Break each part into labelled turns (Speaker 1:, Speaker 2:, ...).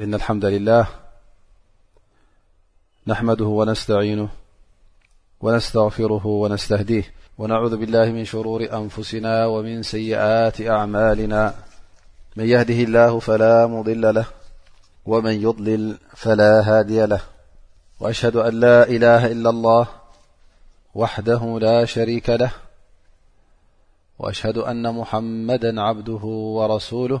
Speaker 1: إن الحمد لله نحمده ونستعينه ونستغفره ونستهديه ونعوذ بالله من شرور أنفسنا ومن سيئات أعمالنا من يهده الله فلا مضل له ومن يضلل فلا هادي له وأشهد أن لا إله إلا الله وحده لا شريك له وأشهد أن محمدا عبده ورسوله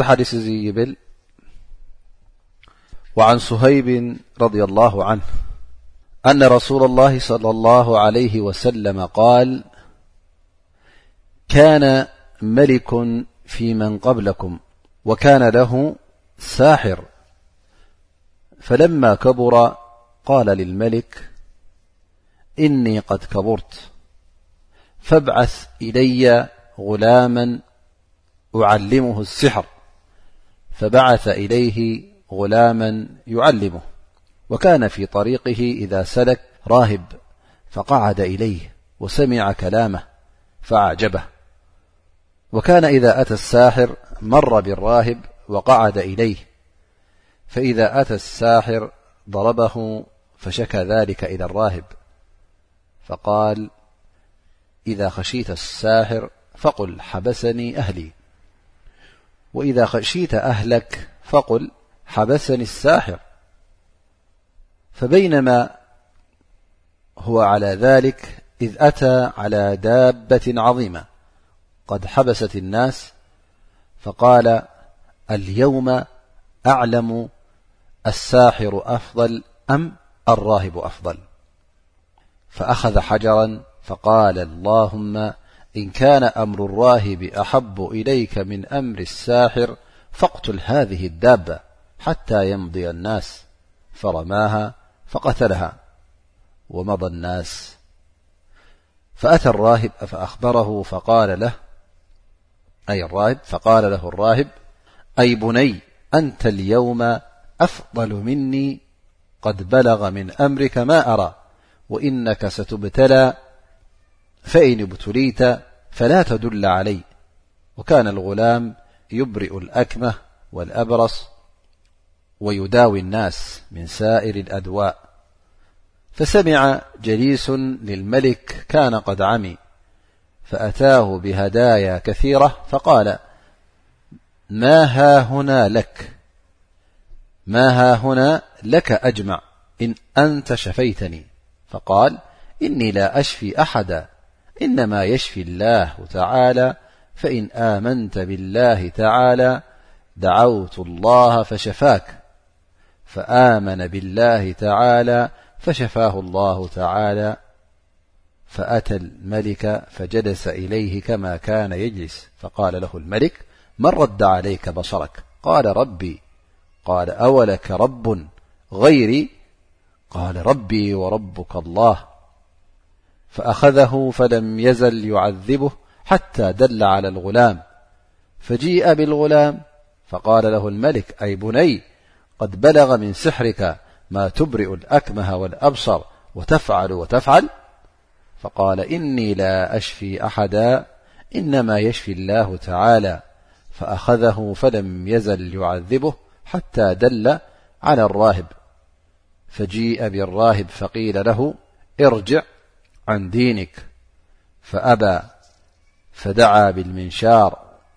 Speaker 1: حديث يبل وعن صهيب رضي الله عنه أن رسول الله - صلى الله عليه وسلم - قال كان ملك في من قبلكم وكان له ساحر فلما كبر قال للملك إني قد كبرت فابعث إلي غلاما أعلمه السحر فبعث إليه غلاما يعلمه وكان في طريقه إذا سلك راهب فقعد إليه وسمع كلامه فأعجبه وكان إذا أتى الساحر مر بالراهب وقعد إليه فإذا أتى الساحر ضربه فشكى ذلك إلى الراهب فقالوإذا خشيت أهلك فقل حبسني الساحر فبينما هو على ذلك إذ أتى على دابة عظيمة قد حبست الناس فقال اليوم أعلم الساحر أفضل أم الراهب أفضل فأخذ حجرا فقال اللهم إن كان أمر الراهب أحب إليك من أمر الساحر فاقتل هذه الدابة حتى يمضي الناس فرماها فقتلها ومضى الناس فأتى الراهب فأخبره فقال له الراهب أي بني أنت اليوم أفضل مني قد بلغ من أمرك ما أرى وإنك ستبتلى فإن ابتليت فلا تدل علي وكان الغلام يبرئ الأكمة والأبرص ويداوي الناس من سائر الأدواء فسمع جليس للملك كان قد عمي فأتاه بهدايا كثيرة فقال ما ها هنا لك أجمع إن أنت شفيتني فقال إني لا أشفي أحدا إنما يشفي الله تعالى فإن آمنت بالله تعالى دعوت الله فشفاك فآمن بالله تعالى فشفاه الله تعالى فأتى الملك فجلس إليه كما كان يجلس فقال له الملك من رد عليك بصرك قال ربي قال أو لك رب غيري قال ربي وربك الله فأخذه فلم يزل يعذبه حتى دل على الغلام فجيء بالغلام فقال له الملكأي بني قد بلغ من سحرك ما تبرئ الأكمه والأبصر وتفعل وتفعل فقال إني لا أشفي أحدا إنما يشفي الله تعالى فأخذه فلم يزل يعذبه حتى دل على الراهب فجيء بالراهب فقيل له ارجع عن دينك فبىفوضع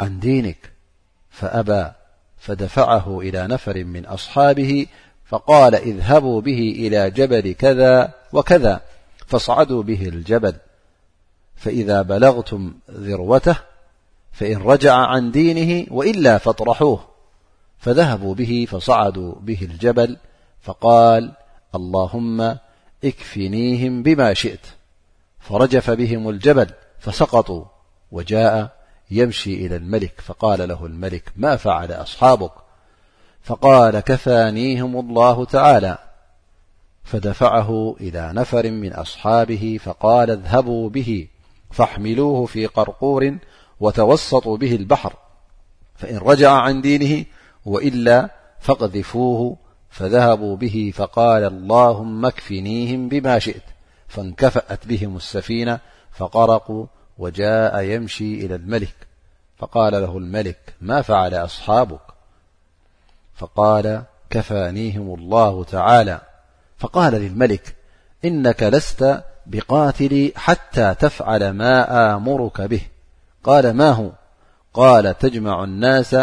Speaker 1: عن دينك فأبا فدفعه إلى نفر من أصحابه فقال اذهبوا به إلى جبل كذا وكذا فاصعدوا به الجبل فإذا بلغتم ذروته فإن رجع عن دينه وإلا فاطرحوه فذهبوا به فصعدوا به الجبل فقال اللهم اكفنيهم بما شئت فرجف بهم الجبل فسقطوا وجاء يمشي إلى الملك فقال لهالملكما فعلأصحابك فقال كفانيهم الله تعالى فدفعه إلى نفر من أصحابه فقال اذبفاحملوه في قرقور وتوسطوا به البحر فإن رجع عن دينه وإلا فاقذفوه فذهبوا به فقال اللهم اكفنيهم بما شئت فانكفأت بهم السفينة فقرقوا وجاء يمشي إلى الملك فقال له الملك مافعل أصحابك فقال كفانيهم الله تعالى فقال للملك إنك لست بقاتلي حتى تفعل ما آمرك به قال ما هو قال تجمع الناس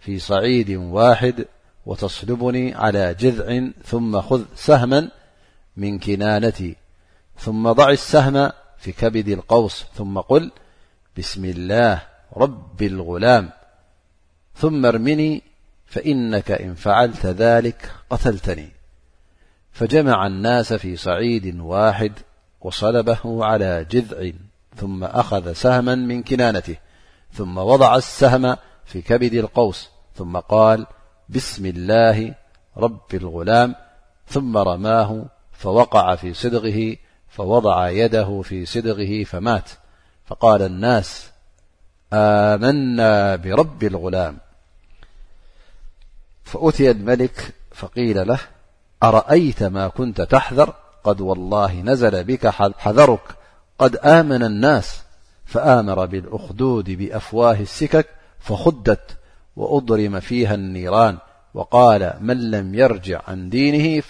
Speaker 1: في صعيد واحد وتصلبني على جذع ثم خذ سهما من كنانتي ثم ضع السهم في كبدي القوس ثم قل بسم الله رب الغلام ثم ارمني فإنك إن فعلت ذلك قتلتني فجمع الناس في سعيد واحد وصلبه على جذع ثم أخذ سهما من كنانته ثم وضع السهم في كبد القوس ثم قال بسم الله رب الغلام ثم رماه فوقع فيصدغ فوضع يده في صدغه فمات فقال الناس آمنا برب الغلام فأتي الملك فقيل له أرأيت ما كنت تحذر قد والله نزل بك حذرك قد آمن الناس فآمر بالأخدود بأفواه السكك فخدت وأضرم فيها النيران وقال من لم يرجع عن دينه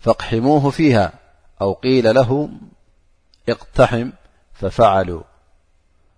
Speaker 1: فاقحموه فيها أو قيل له اقتحم ففعلوا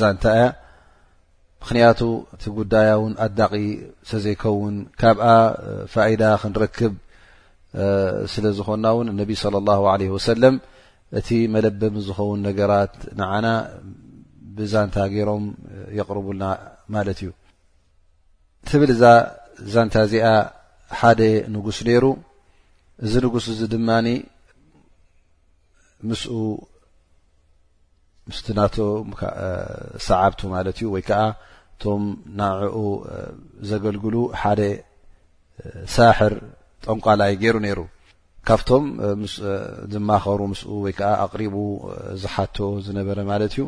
Speaker 1: ዛንታ እያ ምክንያቱ እቲ ጉዳያ ውን ኣድናቂ ሰዘይከውን ካብኣ ፋይዳ ክንረክብ ስለ ዝኮና ውን እነቢ صለ ላه ለ ወሰለም እቲ መለበሚ ዝኸውን ነገራት ንዓና ብዛንታ ገይሮም የቅርቡልና ማለት እዩ ትብል እዛ ዛንታ እዚኣ ሓደ ንጉስ ነይሩ እዚ ንጉስ እዚ ድማ ምስኡ ምስቲ ናቶም ሰዓብቱ ማለት እዩ ወይ ከዓ እቶም ንዕኡ ዘገልግሉ ሓደ ሳሕር ጠንቋላይ ገይሩ ነይሩ ካብቶም ዝማኸሩ ምስኡ ወይ ከዓ ኣቕሪቡ ዝሓቶ ዝነበረ ማለት እዩ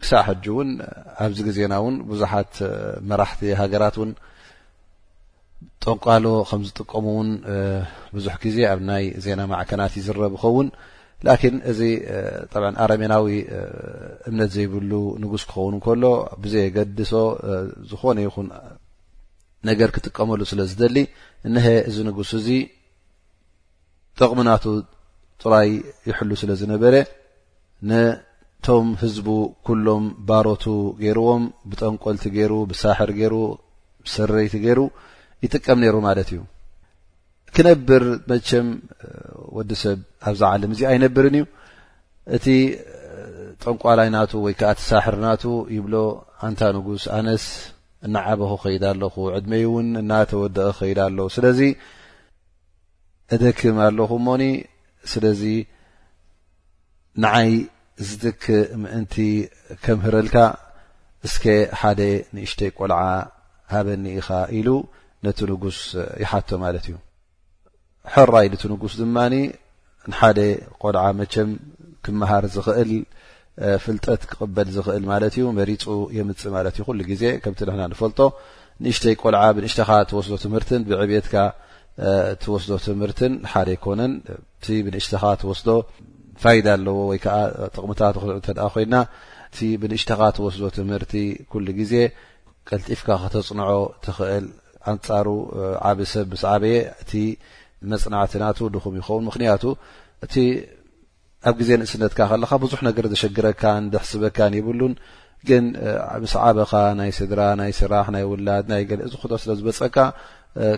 Speaker 1: ክሳዕ ሕጂ እውን ኣብዚ ግዜና እውን ብዙሓት መራሕቲ ሃገራት እውን ጠንቋሎ ከም ዝጥቀሙ እውን ብዙሕ ግዜ ኣብ ናይ ዜና ማዕከናት ይዝረብ ይኸውን ላኪን እዚ ጠብ ኣረሜናዊ እምነት ዘይብሉ ንጉስ ክኸውን ከሎ ብዘየገድሶ ዝኾነ ይኹን ነገር ክጥቀመሉ ስለ ዝደሊ እነሀ እዚ ንጉስ እዚ ጥቕሚ ናቱ ጥራይ ይሕሉ ስለ ዝነበረ ነቶም ህዝቡ ኩሎም ባሮቱ ገይርዎም ብጠንቆልቲ ገይሩ ብሳሕር ገይሩ ብሰረይቲ ገይሩ ይጥቀም ነይሩ ማለት እዩ ክነብር መቸም ወዲ ሰብ ኣብዛ ዓለም እዚ ኣይነብርን እዩ እቲ ጠንቋላይ ናቱ ወይ ከዓ እቲ ሳሕር ናቱ ይብሎ ኣንታ ንጉስ ኣነስ እናዓበኹ ከይዳ ኣለኹ ዕድመይ እውን እናተወደኣ ከይዳ ኣሎ ስለዚ እደክም ኣለኹ እሞኒ ስለዚ ንዓይ ዝትክ ምእንቲ ከምህረልካ እስከ ሓደ ንእሽተይ ቆልዓ ሃበኒ ኢኻ ኢሉ ነቲ ንጉስ ይሓቶ ማለት እዩ ሕራይ ንቲ ንጉስ ድማ ንሓደ ቆልዓ መቸም ክመሃር ዝኽእል ፍልጠት ክቕበል ዝኽእል ማለት እዩ መሪፁ የምፅእ ማለት እዩ ኩሉ ግዜ ከምቲ ንሕና ንፈልጦ ንእሽተይ ቆልዓ ብንእሽተኻ ትወስዶ ትምህርትን ብዕብትካ ትወስዶ ትምህርትን ሓደ ኣይኮነን እቲ ብንእሽተኻ ትወስዶ ፋይዳ ኣለዎ ወይ ከዓ ጥቕምታት ክትዕ እተ ኮይና እቲ ብንእሽተኻ ትወስዶ ትምህርቲ ኩሉ ግዜ ቀልጢፍካ ከተጽንዖ ትኽእል። ኣንጻሩ ዓቢ ሰብ ምስ ዓበየ እቲ መጽናዕቲ ናቱ ድኹም ይኸውን። ምኽንያቱ እቲ ኣብ ግዜ ንእስነትካ ከለኻ ብዙሕ ነገር ዘሸግረካን ዘሕስበካን የብሉን። ግን ምስ ዓበኻ ናይ ስድራ፣ ናይ ስራሕ፣ ናይ ውላድ፣ ናይ ገለ እዚ ኩታ ስለ ዝበጸካ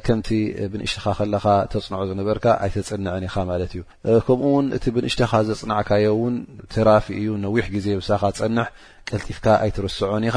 Speaker 1: ከምቲ ብንእሽትኻ ከለኻ ተጽንዖ ዝነበርካ ኣይተጽንዕን ኢኻ ማለት እዩ ከምኡ ውን እቲ ብንእሽትኻ ዘጽናዕካዮ ውን ትራፊ እዩ ነዊሕ ግዜ ብሳኻ ጸንሕ ቀልጢፍካ ኣይትርስዖን ኢኻ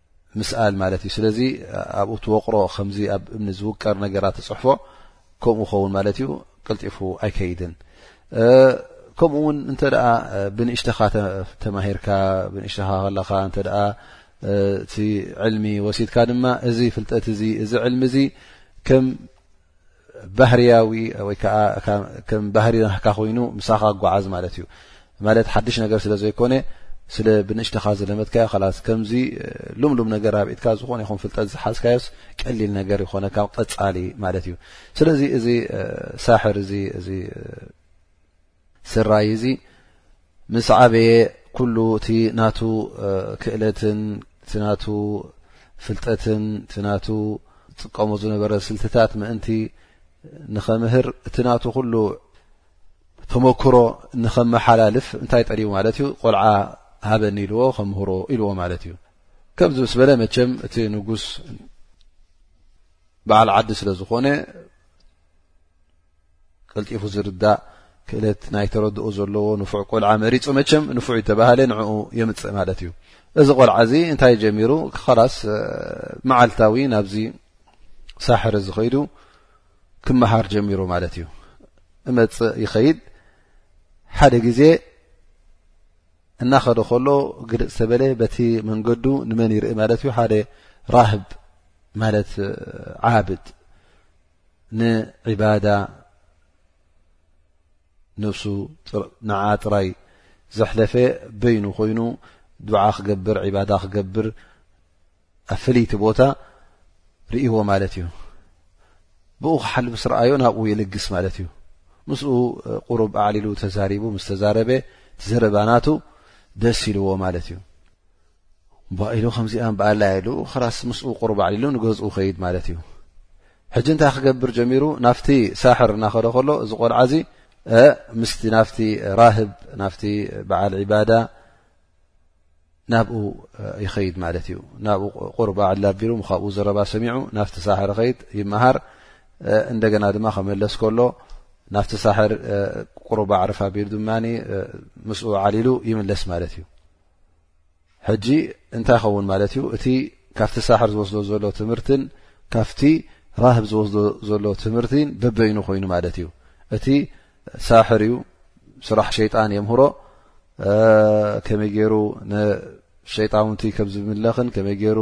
Speaker 1: ምስኣል ማለት እዩ ስለዚ ኣብኡ ትወቅሮ ከምዚ ኣብ እምኒ ዝውቀር ነገራት ትፅሕፎ ከምኡ ኸውን ማለት እዩ ቅልጢፉ ኣይከይድን ከምኡ ውን እንተ ብንእሽተኻ ተማሂርካ ብንእሽተኻ ከለኻ እተ እቲ ዕልሚ ወሲድካ ድማ እዚ ፍልጠት እዚ እዚ ዕልሚ እዚ ከም ባህርያዊ ወይ ከዓ ከም ባህሪ ናህካ ኮይኑ ምሳኻ ጓዓዝ ማለት እዩ ማለት ሓድሽ ነገር ስለ ዘይኮነ ስለ ብንእሽተኻ ዝለመትካዮ ላስ ከምዚ ሉምሉም ነገር ኣብ ኢትካ ዝኾነ ይኹም ፍልጠት ዝሓዝካዮስ ቀሊል ነገር ይኮነ ካብ ቀፃሊ ማለት እዩ ስለዚ እዚ ሳሕር እዚ እዚ ስራይ እዚ ምስ ዓበየ ኩሉ እቲ ናቱ ክእለትን እቲ ናቱ ፍልጠትን እቲ ናቱ ዝጥቀሙ ዝነበረ ስልትታት ምእንቲ ንኸምህር እቲ ናቱ ኩሉ ተመክሮ ንኸመሓላልፍ እንታይ ጠልቡ ማለት እዩ ቆልዓ ሃበኒ ኢልዎ ከምህሮ ኢልዎ ማለት እዩ ከምዚ ምስ በለ መቸም እቲ ንጉስ በዓል ዓዲ ስለ ዝኾነ ቀልጢፉ ዝርዳእ ክእለት ናይ ተረድኦ ዘለዎ ንፉዕ ቆልዓ መሪፁ መቸም ንፉዕ ተባሃለ ንዕኡ የምፅእ ማለት እዩ እዚ ቆልዓ እዚ እንታይ ጀሚሩ ላስ መዓልታዊ ናብዚ ሳሕር እዚ ከይዱ ክመሃር ጀሚሩ ማለት እዩ እመፅእ ይኸይድ ሓደ ግዜ እናኸደ ከሎ ግልፅ ተበለ በቲ መንገዱ ንመን ይርኢ ማለት እዩ ሓደ ራህብ ማለት ዓብድ ንዒባዳ ነብሱ ንዓ ጥራይ ዘሕለፈ በይኑ ኮይኑ ዱዓ ክገብር ዒባዳ ክገብር ኣብ ፍልይቲ ቦታ ርእዎ ማለት እዩ ብኡ ክሓል ምስ ረኣዮ ናብኡ ይልግስ ማለት እዩ ምስኡ ቁሩብ ኣዕሊሉ ተዛሪቡ ምስ ተዛረበ እቲ ዘረባናቱ ደስ ኢልዎ ማለት እዩ ባ ኢሉ ከምዚኣ በኣላ ኢሉ ክራስ ምስኡ ቁርብ ኣዕሊሉ ንገዝኡ ከይድ ማለት እዩ ሕጂ እንታይ ክገብር ጀሚሩ ናብቲ ሳሕር እናኸደ ከሎ እዚ ቆልዓ እዚ ምስ ናብቲ ራህብ ናብቲ በዓል ዕባዳ ናብኡ ይኸይድ ማለት እዩ ናብኡ ቁርብ ኣዕሊ ኣቢሉ ካብኡ ዘረባ ሰሚዑ ናብቲ ሳሕር ኸይድ ይመሃር እንደገና ድማ ከመለስ ከሎ ናብቲ ሳሕር ቁርብ ኣዕርፍ ኣቢሉ ድማ ምስኡ ዓሊሉ ይምለስ ማለት እዩ ሕጂ እንታይ ይኸውን ማለት እዩ እቲ ካብቲ ሳሕር ዝወስዶ ዘሎ ትምህርትን ካብቲ ራህብ ዝወስዶ ዘሎ ትምህርቲ በበይኑ ኮይኑ ማለት እዩ እቲ ሳሕር እዩ ስራሕ ሸይጣን የምህሮ ከመይ ገይሩ ንሸይጣውንቲ ከም ዝምለኽን ከመይ ገይሩ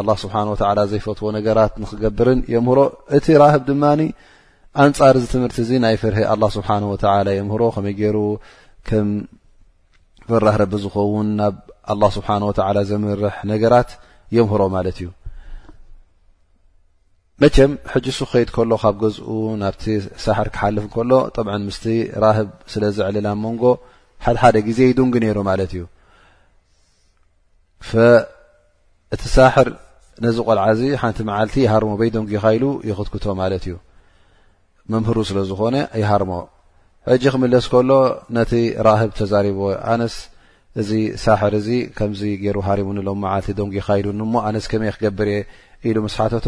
Speaker 1: ኣላ ስብሓን ወተላ ዘይፈትዎ ነገራት ንክገብርን የምህሮ እቲ ራህብ ድማ ኣንፃር እዚ ትምህርቲ እዚ ናይ ፍርሂ ኣላ ስብሓን ወተላ የምህሮ ከመይ ገይሩ ፈራህ ረቢ ዝኸውን ናብ ኣላ ስብሓን ወተላ ዘምርሕ ነገራት የምህሮ ማለት እዩ መቸም ሕጂ ሱ ክኸይድ ከሎ ካብ ገዝኡ ናብቲ ሳሕር ክሓልፍ ከሎ ጠብ ምስቲ ራህብ ስለ ዝዕልል ብ መንጎ ሓደሓደ ግዜ ይዱንግ ነይሩ ማለት እዩ እቲ ሳሕር ነዚ ቆልዓ እዚ ሓንቲ መዓልቲ ይሃርሞ በይዶንጊኻ ኢሉ ይኽትክቶ ማለት እዩ መምህሩ ስለ ዝኾነ ይሃርሞ ሕጂ ክምለስ ከሎ ነቲ ራህብ ተዛሪብዎ ኣነስ እዚ ሳሕር እዚ ከምዚ ገይሩ ሃሪሙኒ ሎም መዓልቲ ደንጉ ይካይዱኒ እሞ ኣነስ ከመይ ክገብር እየ ኢሉ ምስ ሓተቶ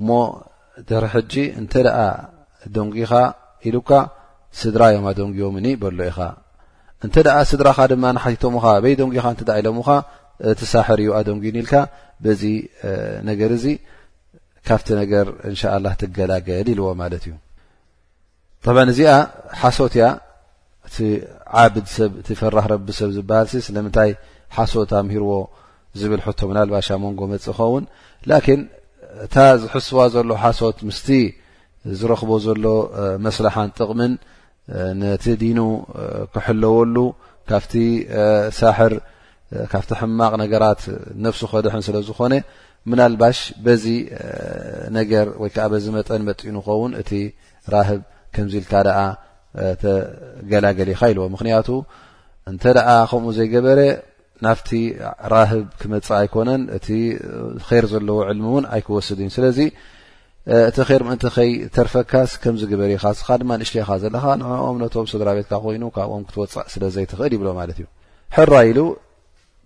Speaker 1: እሞ ድሕሪ ሕጂ እንተ ደኣ ደንጉኻ ኢሉካ ስድራ እዮም ኣደንጉዮምኒ በሎ ኢኻ እንተ ደኣ ስድራኻ ድማ ንሓቲቶምኻ በይ ደንጉኻ እንተ ኢሎምኻ እቲ ሳሕር እዩ ኣደንጉዩኒ ኢልካ በዚ ነገር እዚ ካብቲ ነገር እንሻ ላ ትገላገል ኢልዎ ማለት እዩ ብ እዚኣ ሓሶት እያ እቲ ዓብድ ሰብ እቲ ፈራህ ረቢ ሰብ ዝበሃል ሲ ስለምንታይ ሓሶት ኣምህርዎ ዝብል ሕቶ ምናልባሻ መንጎ መፅ ኸውን ላኪን እታ ዝሕስዋ ዘሎ ሓሶት ምስቲ ዝረኽቦ ዘሎ መስላሓን ጥቕምን ነቲ ዲኑ ክሕለወሉ ካብቲ ሳሕር ካብቲ ሕማቕ ነገራት ነፍሱ ከድሕን ስለ ዝኾነ ምናልባሽ በዚ ነገር ወይ ከዓ በዚ መጠን መጢኑ ኸውን እቲ ራህብ ከምዚ ኢልካ ደኣ ተገላገሊኻ ኢልዎ ምክንያቱ እንተ ደኣ ከምኡ ዘይገበረ ናብቲ ራህብ ክመፅእ ኣይኮነን እቲ ር ዘለዎ ዕልሚ እውን ኣይክወስድን ስለዚ እቲ ር ምእንቲ ከይ ተርፈካስ ከምዚ ግበር ኢኻ ስኻ ድማ ንእሽተ ኢኻ ዘለኻ ንኦም ነቶም ስድራ ቤትካ ኮይኑ ካብኦም ክትወፃእ ስለ ዘይትኽእል ይብሎ ማለት እዩ ሕራ ኢሉ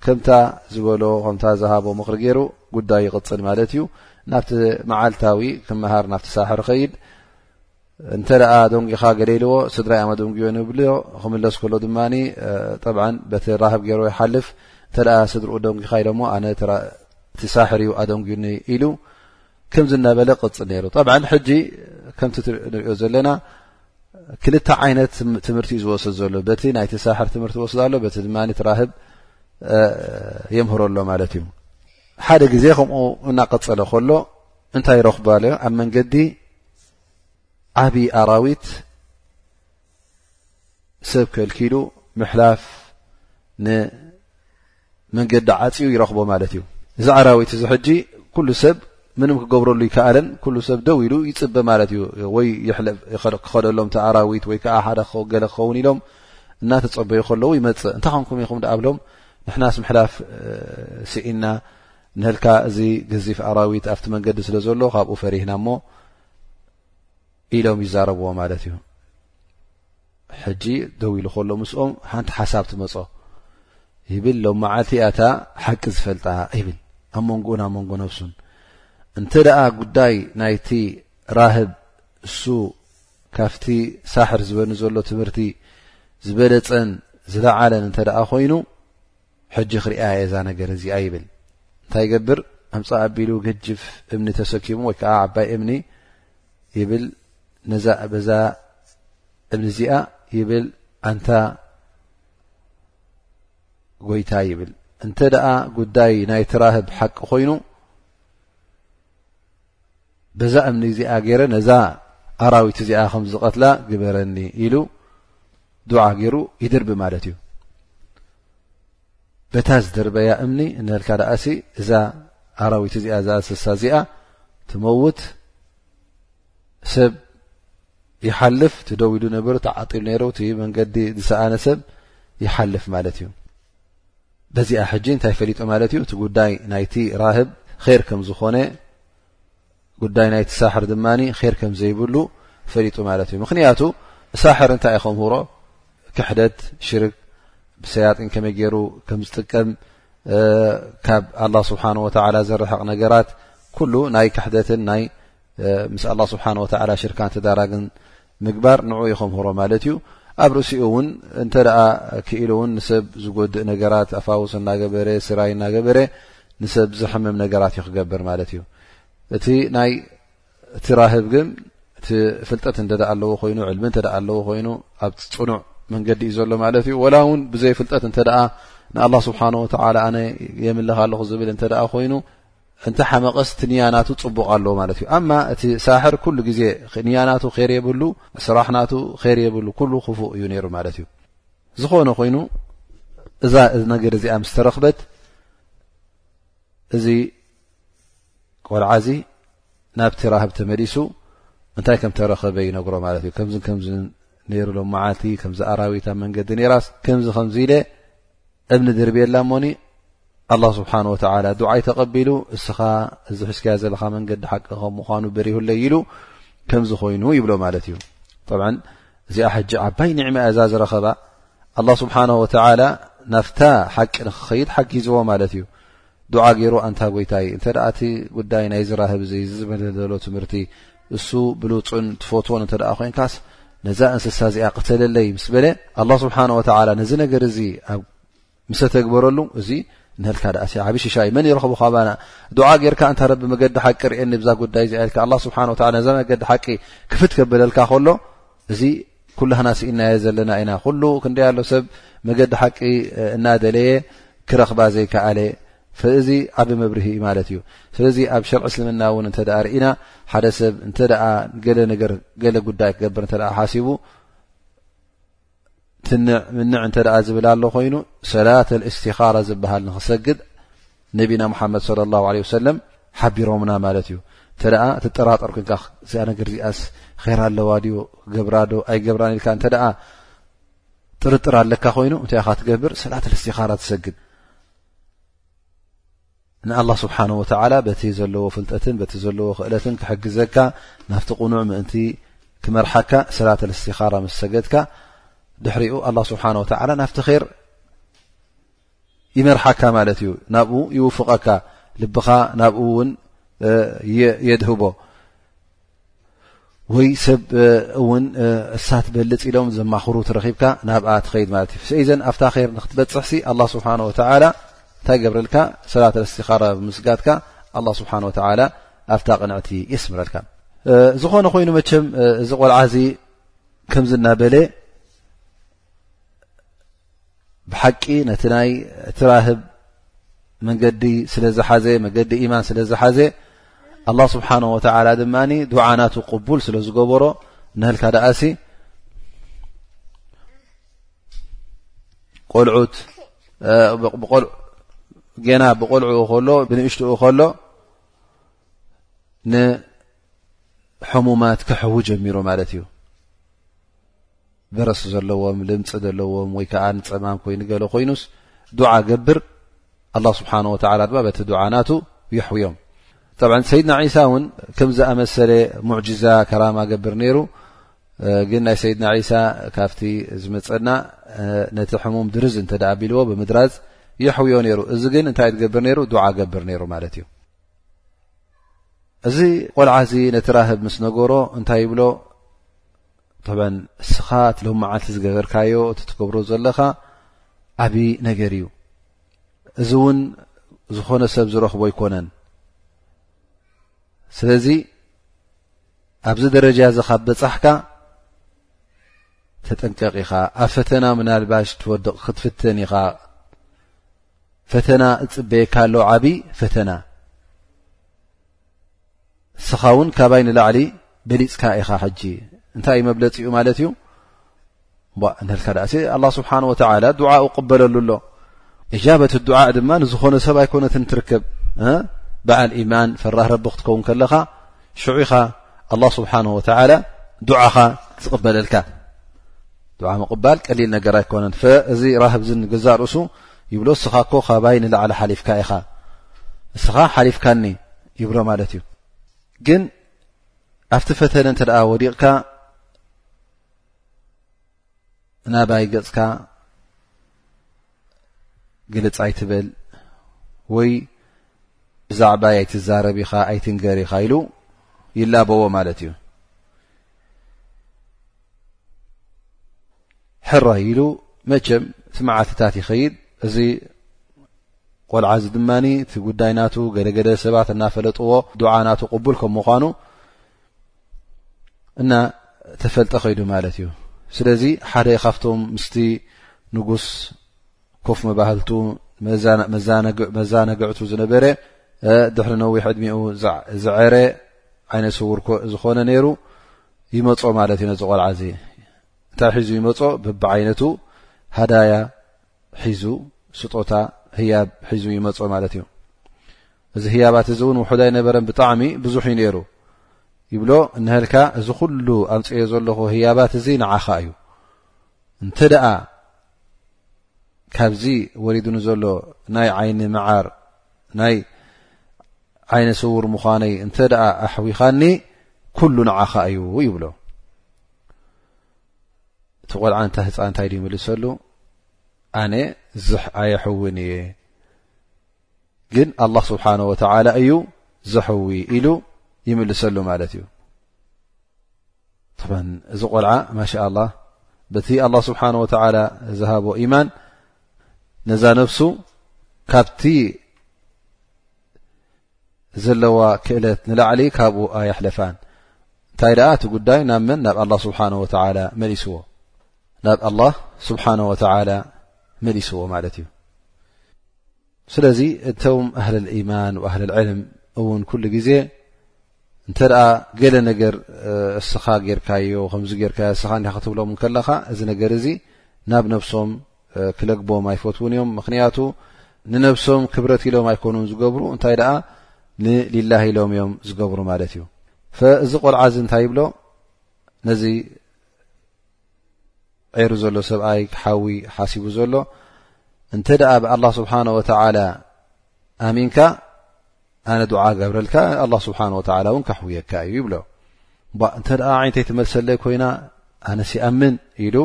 Speaker 1: ከምታ ዝበሎ ከም ዝሃቦ ምክሪ ገይሩ ጉዳይ ይቕፅል ማለት እዩ ናብቲ መዓልታዊ ክምሃር ናብቲ ሳሕር ኸይድ እንተ ደንጊኻ ገለ ኢልዎ ስድራ እያ መደንጉዮ ንብሎ ክምለስ ከሎ ድማ ጠ በቲ ራህብ ገይሮ ይሓልፍ እተ ስድርኡ ደንጊኻ ኢሎሞ ኣነእቲ ሳሕር እዩ ኣደንጉዩኒ ኢሉ ከምዝ እናበለ ቅፅል ነይሩ ጠብ ሕጂ ከምቲ ንሪኦ ዘለና ክልተ ዓይነት ትምህርቲ እዩ ዝወስድ ዘሎ በቲ ናይቲ ሳሕር ትምህርቲ ወስድ ኣሎ በቲ ድማ ራህብ የምህሮ ኣሎ ማለት እዩ ሓደ ግዜ ከምኡ እናቀፀለ ከሎ እንታይ ረኽባ ኣሎ ኣብ መንገዲ ዓብዪ ኣራዊት ሰብ ከልኪሉ ምሕላፍ ንመንገዲ ዓፅኡ ይረኽቦ ማለት እዩ እዚ ኣራዊት እዚ ሕጂ ኩሉ ሰብ ምንም ክገብረሉ ይከኣለን ኩሉ ሰብ ደው ኢሉ ይፅበ ማለት እዩ ወይ ክኸደሎም ቲ ኣራዊት ወይ ከዓ ሓደ ገለ ክኸውን ኢሎም እናተፀበዩ ከለዉ ይመፅእ እንታይ ከምኩም ኢኹም ዳኣብሎም ንሕናስ ምሕላፍ ስኢና እንሀልካ እዚ ገዚፍ ኣራዊት ኣብቲ መንገዲ ስለ ዘሎ ካብኡ ፈሪህና እሞ ኢሎም ይዛረብዎ ማለት እዩ ሕጂ ደው ኢሉ ከሎ ምስኦም ሓንቲ ሓሳብ ትመፆ ይብል ሎም መዓልቲ ኣታ ሓቂ ዝፈልጣ ይብል ኣብ መንጎኡን ኣብ መንጎ ነብሱን እንተ ደኣ ጉዳይ ናይቲ ራህብ እሱ ካብቲ ሳሕር ዝበኒ ዘሎ ትምህርቲ ዝበለፀን ዝለዓለን እንተ ደኣ ኮይኑ ሕጂ ክሪኣያ እየ እዛ ነገር እዚኣ ይብል እንታይ ይገብር ኣምፃእ ኣቢሉ ገጅፍ እምኒ ተሰኪሙ ወይ ከዓ ዓባይ እምኒ ይብል ነዛ በዛ እምኒ እዚኣ ይብል ኣንታ ጎይታ ይብል እንተ ደኣ ጉዳይ ናይ ትራህብ ሓቂ ኮይኑ በዛ እምኒ እዚኣ ገይረ ነዛ ኣራዊት እዚኣ ከም ዝቐትላ ግበረኒ ኢሉ ዱዓ ገይሩ ይድርቢ ማለት እዩ በታ ዝድርበያ እምኒ እንልካ ደኣሲ እዛ ኣራዊት እዚኣ እዛ እንስሳ እዚኣ ትመውት ሰብ ይሓልፍ ትደው ኢሉ ነበሩ ተዓጢሉ ነይሩ እቲ መንገዲ ዝሰኣነ ሰብ ይሓልፍ ማለት እዩ በዚኣ ሕጂ እንታይ ፈሊጡ ማለት እዩ እቲ ጉዳይ ናይቲ ራህብ ር ከም ዝኾነ ጉዳይ ናይቲ ሳሕር ድማ ር ከም ዘይብሉ ፈሊጡ ማለት እዩ ምክንያቱ ሳሕር እንታይ ዩ ከምህሮ ክሕደት ሽርክ ብሰያጢን ከመይ ገይሩ ከም ዝጥቀም ካብ ኣላ ስብሓን ወተላ ዘርሕቕ ነገራት ኩሉ ናይ ክሕደትን ናይ ምስ ኣላ ስብሓን ወተላ ሽርካን ተዳራግን ምግባር ንዑ ይኸምህሮ ማለት እዩ ኣብ ርእሲኡ እውን እንተ ክኢሉ እውን ንሰብ ዝጎድእ ነገራት ኣፋውስ እናገበረ ስራይ እናገበረ ንሰብ ዘሕምም ነገራት እዩ ክገብር ማለት እዩ እቲ ናይ እቲ ራህብ ግን እቲ ፍልጠት እንተ ኣለዎ ኮይኑ ዕልሚ እተ ኣለዎ ኮይኑ ኣብ ፅኑዕ መንገዲ እዩ ዘሎ ማለት እዩ ወላ እውን ብዘይ ፍልጠት እንተ ንኣላ ስብሓን ወተላ ኣነ የምልኽ ኣለኹ ዝብል እንተ ኮይኑ እንተ ሓመቐስ እቲ ንያ ናቱ ጽቡቕ ኣሎ ማለት እዩ ኣማ እቲ ሳሕር ኩሉ ግዜ ንያ ናቱ ር የብሉ ስራሕ ናቱ ር የብሉ ኩሉ ክፉእ እዩ ነይሩ ማለት እዩ ዝኾነ ኮይኑ እዛ ነገር እዚኣ ምስ ተረክበት እዚ ቆልዓ እዚ ናብቲ ራህብ ተመሊሱ እንታይ ከም ተረኸበ ይነግሮ ማለት እዩ ከምዚ ከምዚ ነይሩ ሎ መዓልቲ ከምዚ ኣራዊት ኣብ መንገዲ ነይራስ ከምዚ ከምዚ ኢለ እምኒ ድርብየላ እሞኒ ኣላ ስብሓን ወተላ ዱዓይ ተቐቢሉ እስኻ እዚ ሕዝክያ ዘለኻ መንገዲ ሓቂ ከም ምኳኑ በሪሁለይ ኢሉ ከምዚ ኮይኑ ይብሎ ማለት እዩ ጠብ እዚኣ ሕጂ ዓባይ ኒዕማ እዛ ዝረኸባ ኣላ ስብሓን ወተላ ናፍታ ሓቂ ንክኸይድ ሓጊዝዎ ማለት እዩ ዱዓ ገይሩ ኣንታ ጎይታይ እንተ እቲ ጉዳይ ናይ ዝራህብ እዚ ዝዝበለ ዘሎ ትምህርቲ እሱ ብሉፅን ትፈትዎን እንተ ኮይንካስ ነዛ እንስሳ እዚኣ ቅተለለይ ምስ በለ ኣላ ስብሓን ወተላ ነዚ ነገር እዚ ኣብ ምሰ ተግበረሉ እዚ ንህልካ ዳኣ ዓብ ሽሻይ መን ይረኽቡ ካባና ዱዓ ጌርካ እንታ ረቢ መገዲ ሓቂ ርእየኒ ብዛ ጉዳይ እዚኣ ኢልካ ኣላ ስብሓን ወላ ነዛ መገዲ ሓቂ ክፍት ከብለልካ ከሎ እዚ ኩላህና ስኢናዮ ዘለና ኢና ኩሉ ክንደይ ኣሎ ሰብ መገዲ ሓቂ እናደለየ ክረኽባ ዘይከኣለ እዚ ዓቢ መብርሂ እዩ ማለት እዩ ስለዚ ኣብ ሸርዒ እስልምና እውን እንተ ርእና ሓደ ሰብ እንተ ገለ ነገር ገለ ጉዳይ ክገብር እተ ሓሲቡ ትንዕ ምንዕ እንተ ዝብል ኣሎ ኮይኑ ሰላት እስትኻራ ዝበሃል ንክሰግድ ነቢና ሙሓመድ ለ ላ ለ ወሰለም ሓቢሮምና ማለት እዩ እተ ትጠራጠር ኮንካ እዚኣ ነገር ዚኣስ ራ ኣለዋ ድዩ ክገብራ ዶ ኣይገብራን ኢልካ እተ ጥርጥር ኣለካ ኮይኑ እንታይ ካ ትገብር ሰላት ልስቲኻራ ትሰግድ ንኣላ ስብሓን ወተላ በቲ ዘለዎ ፍልጠትን በቲ ዘለዎ ክእለትን ክሕግዘካ ናብቲ ቕኑዕ ምእንቲ ክመርሓካ ሰላት ልስቲኻራ ምስ ሰገድካ ድሕሪኡ ኣላ ስብሓን ወተላ ናብቲ ር ይመርሓካ ማለት እዩ ናብኡ ይውፍቐካ ልብኻ ናብኡ እውን የድህቦ ወይ ሰብ እውን እሳ ትበልፅ ኢሎም ዘማኽሩ ትረኺብካ ናብኣ ትኸይድ ማለት እዩ ሰኢዘን ኣብታ ር ንክትበፅሕሲ ኣላ ስብሓን ወተላ እንታይ ገብረልካ ሰላት ረስቲኻራ ብምስጋድካ ኣላ ስብሓን ወተላ ኣብታ ቅንዕቲ የስምረልካ ዝኾነ ኮይኑ መቸም እዚ ቆልዓ እዚ ከምዚ እናበለ ብሓቂ ነቲ ናይ ትራህብ መንገዲ ስለ ዝሓዘ መገዲ ኢማን ስለ ዝሓዘ ኣላ ስብሓን ወተላ ድማ ዱዓ ናቱ ቅቡል ስለ ዝገበሮ ንህልካ ደኣሲ ቆልዑት ገና ብቆልዑኡ ከሎ ብንእሽትኡ ከሎ ሕሙማት ክሕዉ ጀሚሩ ማለት እዩ በረስ ዘለዎም ልምፂ ዘለዎም ወይ ከዓ ንፀማም ኮይኑ ገሎ ኮይኑስ ዱዓ ገብር ኣላ ስብሓን ወተላ ድማ በቲ ዱዓ ናቱ የሕውዮም ጠብ ሰይድና ዒሳ እውን ከምዝኣመሰለ ሙዕጅዛ ከራማ ገብር ነይሩ ግን ናይ ሰይድና ዒሳ ካብቲ ዝመፀና ነቲ ሕሙም ድርዝ እንተ ኣቢልዎ ብምድራዝ የሕውዮ ነይሩ እዚ ግን እንታይ ትገብር ነይሩ ዱዓ ገብር ነይሩ ማለት እዩ እዚ ቆልዓ እዚ ነቲ ራህብ ምስ ነገሮ እንታይ ይብሎ እስኻ እቲ ሎም መዓልቲ ዝገበርካዮ እቲ ትገብሮ ዘለኻ ዓብዪ ነገር እዩ እዚ እውን ዝኾነ ሰብ ዝረኽቦ ኣይኮነን ስለዚ ኣብዚ ደረጃ እዚ ካብ በፃሕካ ተጠንቀቕ ኢኻ ኣብ ፈተና ምናልባሽ ትወድቕ ክትፍትን ኢኻ ፈተና እፅበየካ ኣሎ ዓብዪ ፈተና እስኻ እውን ካባይ ንላዕሊ በሊፅካ ኢኻ ሕጂ እንታይ እዩ መብለፂኡ ማለት እዩ ንልካ ዳኣ ኣላ ስብሓን ወተላ ድዓኡ ቅበለሉ ኣሎ እጃበት ድዓ ድማ ንዝኾነ ሰብ ኣይኮነትን ትርከብ በዓል ኢማን ፈራህ ረቢ ክትከውን ከለኻ ሽዑ ኢኻ ኣላ ስብሓን ወተላ ድዓኻ ዝቕበለልካ ድዓ ምቕባል ቀሊል ነገር ኣይኮነን እዚ ራህብ ዚ ገዛእ ርእሱ ይብሎ እስኻ እኮ ካባይ ንላዕሊ ሓሊፍካ ኢኻ እስኻ ሓሊፍካኒ ይብሎ ማለት እዩ ግን ኣብቲ ፈተነ እንተ ደኣ ወዲቕካ ናባይ ገፅካ ግልጽ ኣይትበል ወይ ብዛዕባይ ኣይትዛረብ ኢኻ ኣይትንገር ኢኻ ኢሉ ይላበዎ ማለት እዩ ሕራ ኢሉ መቸም እቲ መዓልትታት ይኸይድ እዚ ቆልዓ እዚ ድማ እቲ ጉዳይ ናቱ ገደገደ ሰባት እናፈለጥዎ ዱዓ ናቱ ቅቡል ከም ምኳኑ እና ተፈልጠ ከይዱ ማለት እዩ ስለዚ ሓደ ካብቶም ምስቲ ንጉስ ኮፍ መባህልቱ መዛነግዕቱ ዝነበረ ድሕሪ ነዊሕ ዕድሚኡ ዝዐረ ዓይነ ስውር ዝኾነ ነይሩ ይመፆ ማለት እዩ ነዚ ቆልዓ እዚ እንታይ ሒዙ ይመፆ ብብዓይነቱ ሃዳያ ሒዙ ስጦታ ህያብ ሒዙ ይመፆ ማለት እዩ እዚ ህያባት እዚ እውን ውሑድ ኣይነበረን ብጣዕሚ ብዙሕ እዩ ነይሩ ይብሎ እንሀልካ እዚ ኩሉ ኣምፅዮ ዘለኹ ህያባት እዚ ንዓኻ እዩ እንተ ደኣ ካብዚ ወሪዱ ንዘሎ ናይ ዓይኒ መዓር ናይ ዓይነ ስውር ምዃነይ እንተ ደኣ ኣሕዊኻኒ ኩሉ ንዓኻ እዩ ይብሎ እቲ ቆልዓ እንታ ህፃንታይ ድዩ ምልሰሉ ኣነ ዝሕ ኣየሕውን እየ ግን ኣላ ስብሓን ወተላ እዩ ዘሕዊ ኢሉ ይምልሰሉ ማለት እዩ እዚ ቆልዓ ማሻ ላ በቲ ኣላ ስብሓን ወተላ ዝሃቦ ኢማን ነዛ ነፍሱ ካብቲ ዘለዋ ክእለት ንላዕሊ ካብኡ ኣየሕለፋን እንታይ ደኣ እቲ ጉዳይ ናብ መን ናብ ኣላ ስብሓን ወተላ መሊስዎ ናብ ኣላ ስብሓን ወተላ መሊስዎ ማለት እዩ ስለዚ እቶም ኣህል ልኢማን ኣህል ልዕልም እውን ኩሉ ግዜ እንተ ገለ ነገር እስኻ ጌርካዮ ከምዚ ጌርካዮ እስኻ ን ክትብሎም ከለኻ እዚ ነገር እዚ ናብ ነብሶም ክለግቦም ኣይፈትውን እዮም ምክንያቱ ንነብሶም ክብረት ኢሎም ኣይኮኑን ዝገብሩ እንታይ ደኣ ንሊላ ኢሎም እዮም ዝገብሩ ማለት እዩ እዚ ቆልዓ እዚ እንታይ ይብሎ ነዚ ዔሩ ዘሎ ሰብኣይ ሓዊ ሓሲቡ ዘሎ እንተ ደኣ ብኣላ ስብሓን ወተላ ኣሚንካ ኣነ ድዓ ገብረልካ ኣላ ስብሓን ወተላ እውን ካሕውየካ እዩ ይብሎ እንተ ደኣ ዓይነተይ ትመልሰለይ ኮይና ኣነስ ይኣምን ኢሉ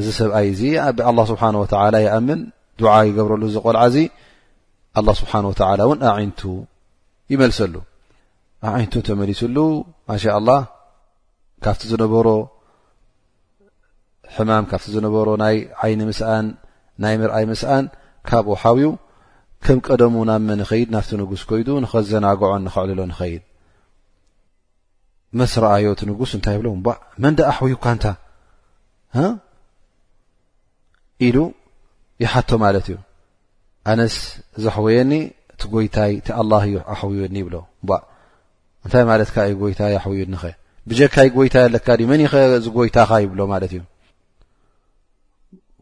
Speaker 1: እዚ ሰብኣይ እዚ ብኣላ ስብሓን ወተላ ይኣምን ድዓ ይገብረሉ እዚ ቆልዓ እዚ ኣላ ስብሓን ወተላ እውን ኣዒንቱ ይመልሰሉ ኣዒንቱ ተመሊሱሉ ማሻ ኣላ ካብቲ ዝነበሮ ሕማም ካብቲ ዝነበሮ ናይ ዓይኒ ምስኣን ናይ ምርኣይ ምስኣን ካብኡ ሓውዩ ከም ቀደሙ ናብ መን ኸይድ ናብቲ ንጉስ ኮይዱ ንኸዘናግዖን ንኸዕልሎ ንኸይድ መስ ረኣዮ እቲ ንጉስ እንታይ ይብሎ እባ መን ደ ኣሕውዩካ እንታ ኢሉ ይሓቶ ማለት እዩ ኣነስ ዘሕወየኒ እቲ ጎይታይ እቲ ኣላ እዩ ኣሕውዩኒ ይብሎ እ እንታይ ማለትካ እዩ ጎይታይ ኣሕውዩኒኸ ብጀካይ ጎይታይ ኣለካ ዩ መን ኸ ዝጎይታኻ ይብሎ ማለት እዩ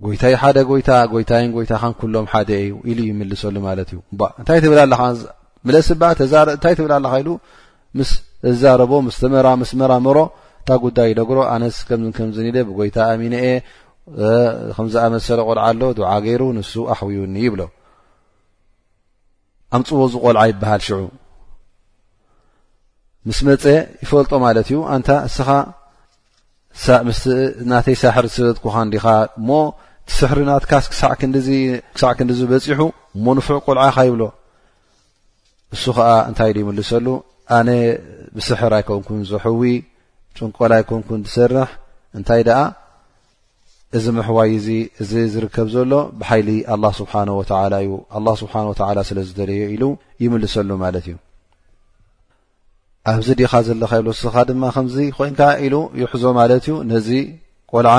Speaker 1: ጎይታይ ሓደ ጎይታ ጎይታይን ጎይታኻን ኩሎም ሓደ እዩ ኢሉ ይምልሰሉ ማለት እዩ እንታይ ትብል ኣለካ ምለስባ ተዛር እንታይ ትብል ኣለካ ኢሉ ምስ እዛረቦ ምስ ተመራ ምስ መራመሮ እታ ጉዳይ ይነግሮ ኣነስ ከምዝን ከምዝን ኢለ ብጎይታ ኣሚነ እየ ከምዝኣመሰለ ቆልዓ ኣሎ ድዓ ገይሩ ንሱ ኣሕውዩኒ ይብሎ ኣምፅዎ ዝ ቆልዓ ይበሃል ሽዑ ምስ መፀ ይፈልጦ ማለት እዩ ኣንታ እስኻ ናተይ ሳሕር ዝስበትኩኻ እንዲኻ እሞ ስሕሪ ናትካስ ክሳዕ ክንዲዚ በፂሑ እሞ ንፉዕ ቆልዓኻ ይብሎ እሱ ከዓ እንታይ ዩ ይምልሰሉ ኣነ ብስሕር ኣይኮንኩን ዝሕዊ ጭንቆል ኣይኮንኩን ዝሰርሕ እንታይ ደኣ እዚ ምሕዋይ እዚ እዚ ዝርከብ ዘሎ ብሓይሊ ኣላ ስብሓን ወተላ እዩ ኣላ ስብሓን ወተላ ስለ ዝደለዮ ኢሉ ይምልሰሉ ማለት እዩ ኣብዚ ዲኻ ዘለካ ይብሎ ስኻ ድማ ከምዚ ኮይንካ ኢሉ ይሕዞ ማለት እዩ ነዚ ቆልዓ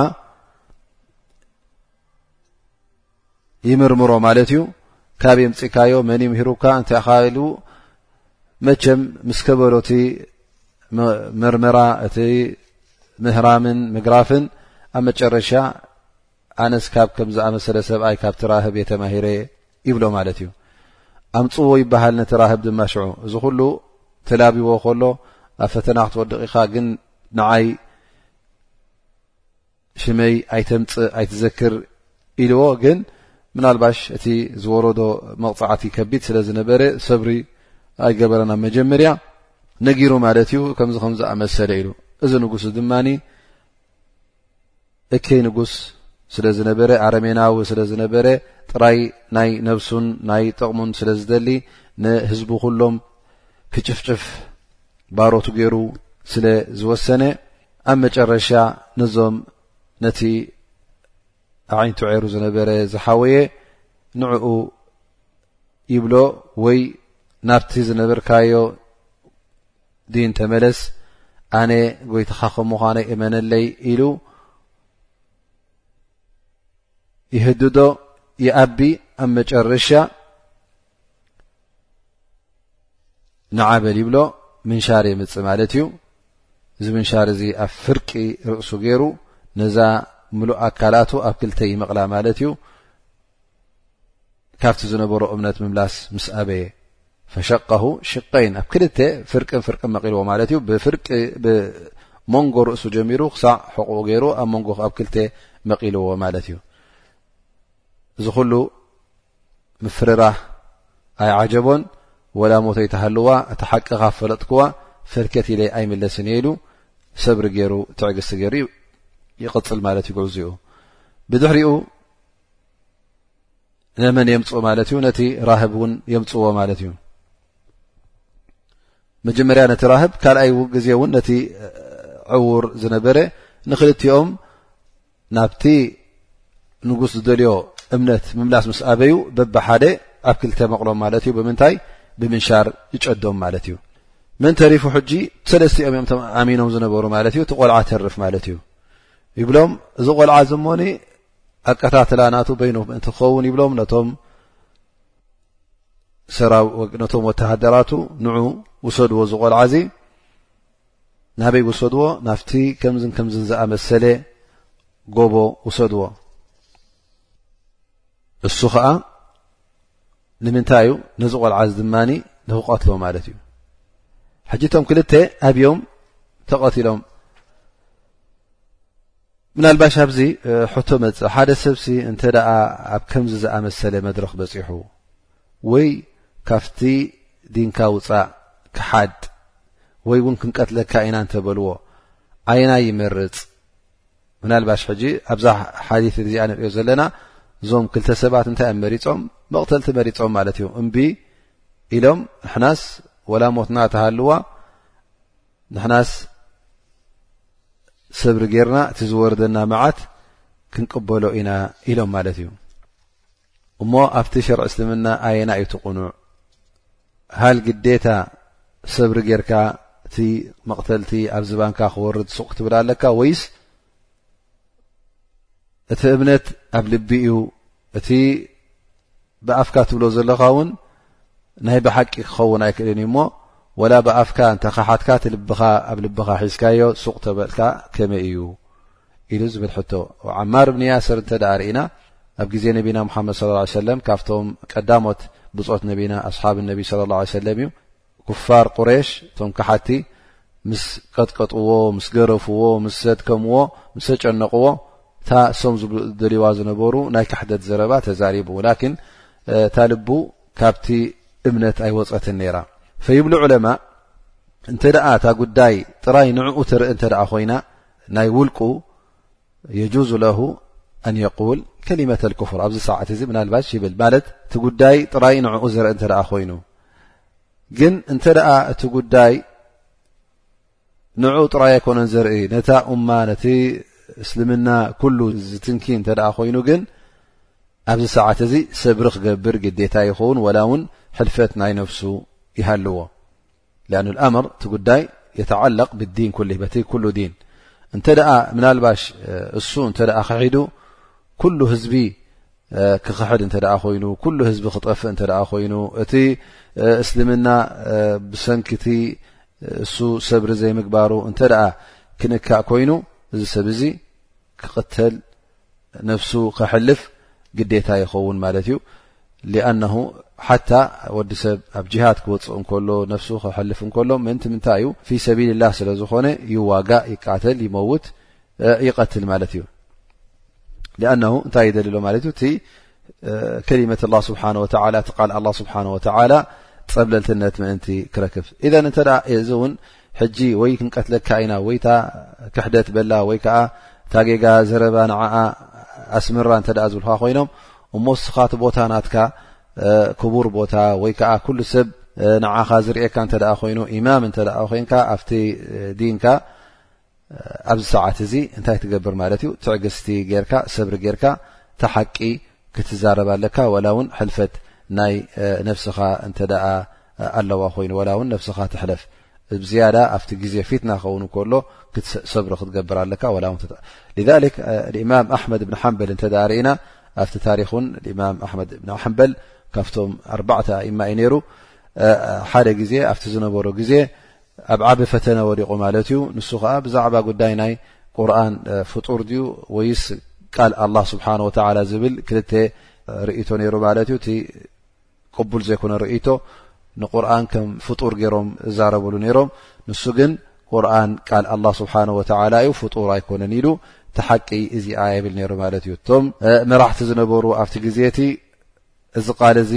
Speaker 1: ይምርምሮ ማለት እዩ ካብ የምፅካዮ መን ይምህሩካ እንታይ ካ ኢሉ መቸም ምስ ከበሎ እቲ መርመራ እቲ ምህራምን ምግራፍን ኣብ መጨረሻ ኣነስ ካብ ከም ዝኣመሰለ ሰብኣይ ካብ ትራህብ የተማሂረ ይብሎ ማለት እዩ ኣምፅዎ ይበሃል ነቲ ራህብ ድማ ሽዑ እዚ ኩሉ ተላብዎ ከሎ ኣብ ፈተና ክትወድቂካ ግን ንዓይ ሽመይ ኣይተምጽእ ኣይትዘክር ኢልዎ ግን ምናልባሽ እቲ ዝወረዶ መቕፃዕቲ ከቢድ ስለ ዝነበረ ሰብሪ ኣይገበረን ኣብ መጀመርያ ነጊሩ ማለት እዩ ከምዚ ከም ዝኣመሰለ ኢሉ እዚ ንጉስ ድማ እከይ ንጉስ ስለ ዝነበረ ኣረሜናዊ ስለ ዝነበረ ጥራይ ናይ ነብሱን ናይ ጥቕሙን ስለ ዝደሊ ንህዝቡ ኩሎም ክጭፍጭፍ ባሮቱ ገይሩ ስለ ዝወሰነ ኣብ መጨረሻ ነዞም ነቲ ኣዒንቱ ዔሩ ዝነበረ ዝሓወየ ንዕኡ ይብሎ ወይ ናብቲ ዝነበርካዮ ዲን ተመለስ ኣነ ጎይታኻ ከም ምዃነይ እመነለይ ኢሉ ይህድዶ ይኣቢ ኣብ መጨረሻ ንዓበል ይብሎ ምንሻር የምፅ ማለት እዩ እዚ ምንሻር እዚ ኣብ ፍርቂ ርእሱ ገይሩ ነዛ ምሉእ ኣካላቱ ኣብ ክልተ ይመቕላ ማለት እዩ ካብቲ ዝነበሮ እምነት ምምላስ ምስ ኣበየ ፈሸቀሁ ሽቀይን ኣብ ክልተ ፍርቅን ፍርቅን መቂልዎ ማለት እዩ ብፍርቂ ብሞንጎ ርእሱ ጀሚሩ ክሳዕ ሕቁኡ ገይሩ ኣብ መንጎ ኣብ ክልተ መቂልዎ ማለት እዩ እዚ ኩሉ ምፍርራህ ኣይዓጀቦን ወላ ሞተይ ተሃልዋ እቲ ሓቂ ካብ ፈለጥክዋ ፈርከት ኢለ ኣይምለስን እየ ኢሉ ሰብሪ ገይሩ ትዕግስቲ ገይሩ ይቅፅል ማለት ይጉዕዙኡ ብድሕሪኡ ነመን የምፅኡ ማለት እዩ ነቲ ራህብ እውን የምፅዎ ማለት እዩ መጀመርያ ነቲ ራህብ ካልኣይ ግዜ እውን ነቲ ዕውር ዝነበረ ንክልቲኦም ናብቲ ንጉስ ዝደልዮ እምነት ምምላስ ምስ ኣበዩ በብሓደ ኣብ ክልተ መቕሎም ማለት እዩ ብምንታይ ብምንሻር ይጨዶም ማለት እዩ መን ተሪፉ ሕጂ ሰለስትኦም እዮም ኣሚኖም ዝነበሩ ማለት እዩ እቲ ቆልዓ ተርፍ ማለት እዩ ይብሎም እዚ ቆልዓ ዝሞኒ ኣቀታትላ ናቱ በይኑ ምእንቲ ክኸውን ይብሎም ነቶም ነቶም ወተሃደራቱ ንዑ ውሰድዎ ዝቆልዓ እዚ ናበይ ውሰድዎ ናብቲ ከምዝን ከምዝን ዝኣመሰለ ጎቦ ውሰድዎ እሱ ከዓ ንምንታይ እዩ ነዚ ቆልዓ እዚ ድማ ንክቀትሎ ማለት እዩ ሕጂቶም ክልተ ኣብዮም ተቐትሎም ምናልባሽ ኣብዚ ሕቶ መጽእ ሓደ ሰብሲ እንተ ኣብ ከምዚ ዝኣመሰለ መድረኽ በጺሑ ወይ ካብቲ ዲንካ ውፃእ ክሓድ ወይ እውን ክንቀትለካ ኢና እንተበልዎ ኣየናይ ይመርፅ ምናልባሽ ሕጂ ኣብዛ ሓዲት እዚኣ ንሪኦ ዘለና እዞም ክልተ ሰባት እንታይ ብ መሪፆም መቕተልቲ መሪፆም ማለት እዩ እምቢ ኢሎም ንሕናስ ወላ ሞትና ተሃልዋ ንሕናስ ሰብሪ ጌርና እቲ ዝወርደና መዓት ክንቅበሎ ኢና ኢሎም ማለት እዩ እሞ ኣብቲ ሸርዒ እስልምና ኣየና እዩ ትቕኑዕ ሃል ግዴታ ሰብሪ ጌርካ እቲ መቕተልቲ ኣብ ዝባንካ ክወርድ ሱቕ ክትብል ኣለካ ወይስ እቲ እምነት ኣብ ልቢ እዩ እቲ ብኣፍካ ትብሎ ዘለኻ ውን ናይ ብሓቂ ክኸውን ኣይክእልን እዩ እሞ ወላ ብኣፍካ እንተ ኸሓትካ ትልብኻ ኣብ ልብኻ ሒዝካዮ ሱቕ ተበልካ ከመይ እዩ ኢሉ ዝብል ሕቶ ዓማር እብኒ ያስር እንተ ደኣ ርኢና ኣብ ግዜ ነቢና ሙሓመድ ስ ሰለም ካብቶም ቀዳሞት ብፆት ነቢና ኣስሓብ ነቢ ስለ ላ ሰለም እዩ ኩፋር ቁሬሽ እቶም ካሓቲ ምስ ቀጥቀጥዎ ምስ ገረፍዎ ምስ ሰድከምዎ ምሰ ጨነቕዎ እታ እሶም ዝደልዋ ዝነበሩ ናይ ካሕደት ዘረባ ተዛሪቡ ላኪን እታ ልቡ ካብቲ እምነት ኣይወፀትን ነይራ ፈይብሉ ዑለማ እንተ ደኣ እታ ጉዳይ ጥራይ ንዕኡ ትርኢ እንተ ኮይና ናይ ውልቁ የጁዙ ለሁ ኣን የቁል ከሊመተ ልክፍር ኣብዚ ሰዓት እዚ ምናልባሽ ይብል ማለት እቲ ጉዳይ ጥራይ ንዕኡ ዝርአ እንተ ኮይኑ ግን እንተ ደኣ እቲ ጉዳይ ንዕኡ ጥራይ ኣይኮነን ዝርኢ ነታ እማ ነቲ እስልምና ኩሉ ዝትንኪ እንተ ደኣ ኮይኑ ግን ኣብዚ ሰዓት እዚ ሰብሪ ክገብር ግዴታ ይኸውን ወላ እውን ሕልፈት ናይ ነፍሱ ይሃልዎ ኣ ኣምር እቲ ጉዳይ የተዓለቅ ብዲን ኩ በቲ ኩሉ ዲን እንተ ምናልባሽ እሱ እንተ ክሒዱ ኩሉ ህዝቢ ክኽሕድ እተ ኮይኑ ኩሉ ህዝቢ ክጠፍእ እተ ኮይኑ እቲ እስልምና ብሰንኪቲ እሱ ሰብሪ ዘይምግባሩ እንተ ክንካእ ኮይኑ እዚ ሰብ እዚ ክቕተል ነፍሱ ከሕልፍ ግዴታ ይኸውን ማለት እዩ ሊኣነሁ ሓታ ወዲ ሰብ ኣብ ጅሃድ ክወፅእ እንከሎ ነፍሱ ክሕልፍ እንከሎ ምእንቲ ምንታይ እዩ ፊ ሰቢል ላህ ስለ ዝኾነ ይዋጋእ ይቃተል ይመውት ይቀትል ማለት እዩ ኣነሁ እንታይ ይደልሎ ማለት እዩ እቲ ከሊመት ላ ስብሓን ወተላ እቲ ቃል ኣላ ስብሓን ወተላ ፀብለልትነት ምእንቲ ክረክብ እዘን እንተ እዚ እውን ሕጂ ወይ ክንቀትለካ ኢና ወይታ ክሕደት በላ ወይ ከዓ ታጌጋ ዘረባ ንዓኣ ኣስምራ እንተ ዝብልካ ኮይኖም እሞ ስኻ እቲ ቦታ ናትካ ክቡር ቦታ ወይ ከዓ ኩሉ ሰብ ንዓኻ ዝርእካ እንተ ኮይኑ ኢማም እንተ ኮይንካ ኣብቲ ዲንካ ኣብዚ ሰዓት እዚ እንታይ ትገብር ማለት እዩ ትዕግስቲ ጌርካ ሰብሪ ጌርካ ተሓቂ ክትዛረብ ኣለካ ዋላ እውን ሕልፈት ናይ ነፍስኻ እንተ ኣለዋ ኮይኑ ዋላ እውን ነፍስኻ ትሕለፍ ብዝያዳ ኣብቲ ግዜ ፊትና ከውን ከሎ ክትሰብሪ ክትገብር ኣለካ ማም ኣመድ ብ ሓንበል እተ ርእና ኣብቲ ታሪክ ን ማም ኣመድ ብ ሓንበል ካብቶም ኣርባዕተ ኣእማ እዩ ነይሩ ሓደ ግዜ ኣብቲ ዝነበሮ ግዜ ኣብ ዓቢ ፈተነ ወዲቑ ማለት እዩ ንሱ ከኣ ብዛዕባ ጉዳይ ናይ ቁርን ፍጡር ድዩ ወይስ ቃል ኣላ ስብሓን ወተላ ዝብል ክልተ ርእቶ ነይሩ ማለት እዩ እቲ ቅቡል ዘይኮነ ርእቶ ንቁርን ከም ፍጡር ገይሮም እዛረብሉ ነይሮም ንሱ ግን ቁርን ቃል ኣላ ስብሓን ወተላ እዩ ፍጡር ኣይኮነን ኢሉ እቲ ሓቂ እዚኣ የብል ነይሩ ማለት እዩ እቶም መራሕቲ ዝነበሩ ኣብቲ ግዜ እቲ እዚ ቃል እዚ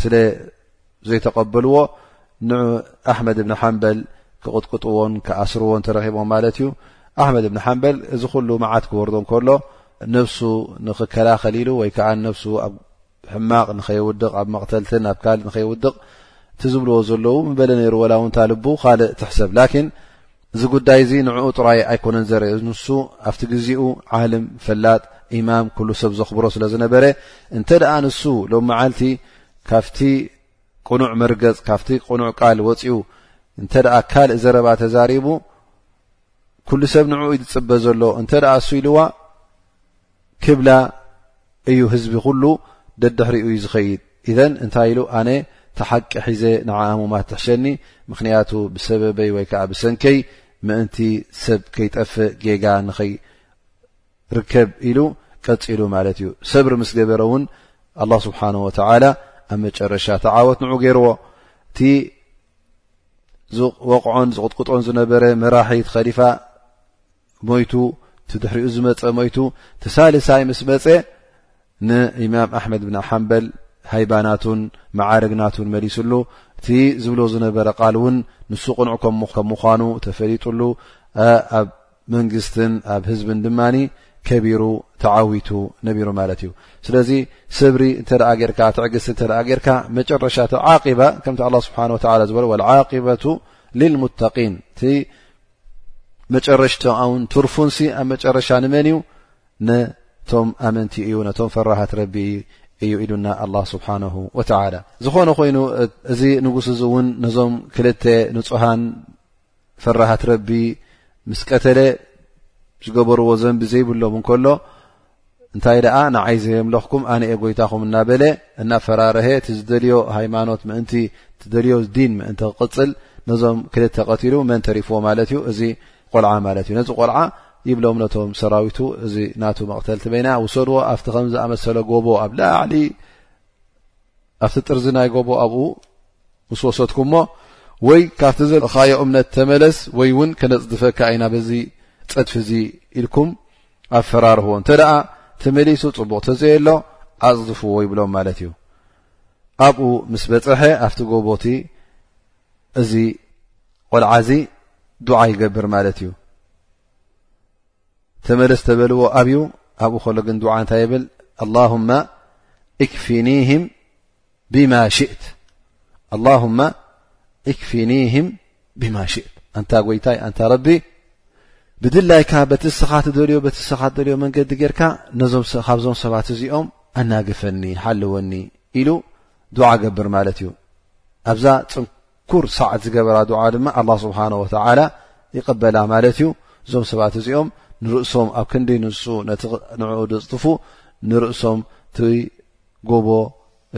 Speaker 1: ስለ ዘይተቀበልዎ ን ኣሕመድ እብኒ ሓንበል ክቕጥቅጥዎን ክኣስርዎን ተረኺቦም ማለት እዩ ኣሕመድ እብኒ ሓንበል እዚ ኩሉ መዓት ክወርዶ ከሎ ነብሱ ንክከላኸል ኢሉ ወይ ከዓ ነብሱ ኣብ ሕማቕ ንኸይውድቕ ኣብ መቕተልትን ኣብ ካልእ ንኸይውድቕ እቲ ዝብልዎ ዘለዉ ምበለ ነይሩ ወላ ውንታ ልቡ ካልእ ትሕሰብ ላኪን እዚ ጉዳይ እዚ ንዕኡ ጥራይ ኣይኮነን ዘርኢ ንሱ ኣብቲ ግዜኡ ዓልም ፈላጥ ኢማም ኩሉ ሰብ ዘኽብሮ ስለ ዝነበረ እንተ ደኣ ንሱ ሎም መዓልቲ ካብቲ ቅኑዕ መርገጽ ካብቲ ቅኑዕ ቃል ወጺኡ እንተ ደኣ ካልእ ዘረባ ተዛሪቡ ኩሉ ሰብ ንዕኡ ዝጽበ ዘሎ እንተ ደኣ እሱ ኢልዋ ክብላ እዩ ህዝቢ ኩሉ ደድሕሪኡ እዩ ዝኸይድ ኢዘን እንታይ ኢሉ ኣነ ተሓቂ ሒዘ ንዓ ሙማት ትሕሸኒ ምክንያቱ ብሰበበይ ወይ ከዓ ብሰንከይ ምእንቲ ሰብ ከይጠፍእ ጌጋ ንኸይ ርከብ ኢሉ ቀፂሉ ማለት እዩ ሰብሪ ምስ ገበረ እውን ኣላ ስብሓን ወተላ ኣብ መጨረሻ ተዓወት ንዑ ገይርዎ እቲ ዝወቕዖን ዝቕጥቅጦን ዝነበረ መራሒት ከሊፋ ሞይቱ እቲ ድሕሪኡ ዝመፀ ሞይቱ እቲ ሳልሳይ ምስ መፀ ንኢማም ኣሕመድ ብን ሓንበል ሃይባናቱን መዓርግናቱን መሊሱሉ እቲ ዝብሎ ዝነበረ ቃል እውን ንሱ ቅኑዕ ከም ምዃኑ ተፈሊጡሉ ኣብ መንግስትን ኣብ ህዝብን ድማ ከቢሩ ተዓዊቱ ነቢሩ ማለት እዩ ስለዚ ሰብሪ እተ ጌርካ ትዕግስቲ እተ ጌርካ መጨረሻ ቲ ዓቂባ ከምቲ ኣላ ስብሓን ወላ ዝበ ዓቂበቱ ልልሙተቂን መጨረሽትኣውን ትርፉንሲ ኣብ መጨረሻ ንመን እዩ ነቶም ኣመንቲ እዩ ነቶም ፈራሃት ረቢ እዩ ኢሉና ኣላ ስብሓንሁ ወተላ ዝኾነ ኮይኑ እዚ ንጉስ እዚ እውን ነዞም ክልተ ንፁሃን ፈራሃት ረቢ ምስ ቀተለ ዝገበርዎ ዘንቢ ዘይብሎም እንከሎ እንታይ ደኣ ንዓይ ዘየምለኽኩም ኣነ እየ ጎይታኹም እናበለ እናፈራርሀ እቲ ዝደልዮ ሃይማኖት ምእንቲ ትደልዮ ዲን ምእንቲ ክቕፅል ነዞም ክልተ ቀትሉ መን ተሪፍዎ ማለት እዩ እዚ ቆልዓ ማለት እዩ ነዚ ቆልዓ ይብሎም ነቶም ሰራዊቱ እዚ ናቱ መቕተልቲ በይና ውሰድዎ ኣብቲ ከም ዝኣመሰለ ጎቦ ኣብ ላዕሊ ኣብቲ ጥርዚ ናይ ጎቦ ኣብኡ ምስ ወሰድኩሞ ወይ ካብቲ ዘልኻዮ እምነት ተመለስ ወይ እውን ከነፅድፈካ ኢና በዚ ፀድፊ እዚ ኢልኩም ኣፈራርህዎ እንተ ደኣ ተመሊሱ ጽቡቕ ተዘየ ኣሎ ኣጽድፍዎ ይብሎም ማለት እዩ ኣብኡ ምስ በጽሐ ኣብቲ ጎቦቲ እዚ ቆልዓ እዚ ዱዓ ይገብር ማለት እዩ ተመለስ ተበልዎ ኣብዩ ኣብኡ ከሎ ግን ዱዓ እንታይ የብል ኣላሁማ እክፊኒህም ብማ ሽእት ኣላሁማ እክፊኒህም ብማ ሽእት ኣንታ ጎይታይ ኣንታ ረቢ ብድላይካ በቲ እስኻ ትደልዮ በቲ እስኻ ትደልዮ መንገዲ ጌርካ ካብዞም ሰባት እዚኦም ኣናግፈኒ ሓልወኒ ኢሉ ዱዓ ገብር ማለት እዩ ኣብዛ ፅንኩር ሰዓት ዝገበራ ዱዓ ድማ ኣላ ስብሓን ወተዓላ ይቕበላ ማለት እዩ እዞም ሰባት እዚኦም ንርእሶም ኣብ ክንዲ ንሱ ነቲ ንዕኡ ድፅጥፉ ንርእሶም ጎቦ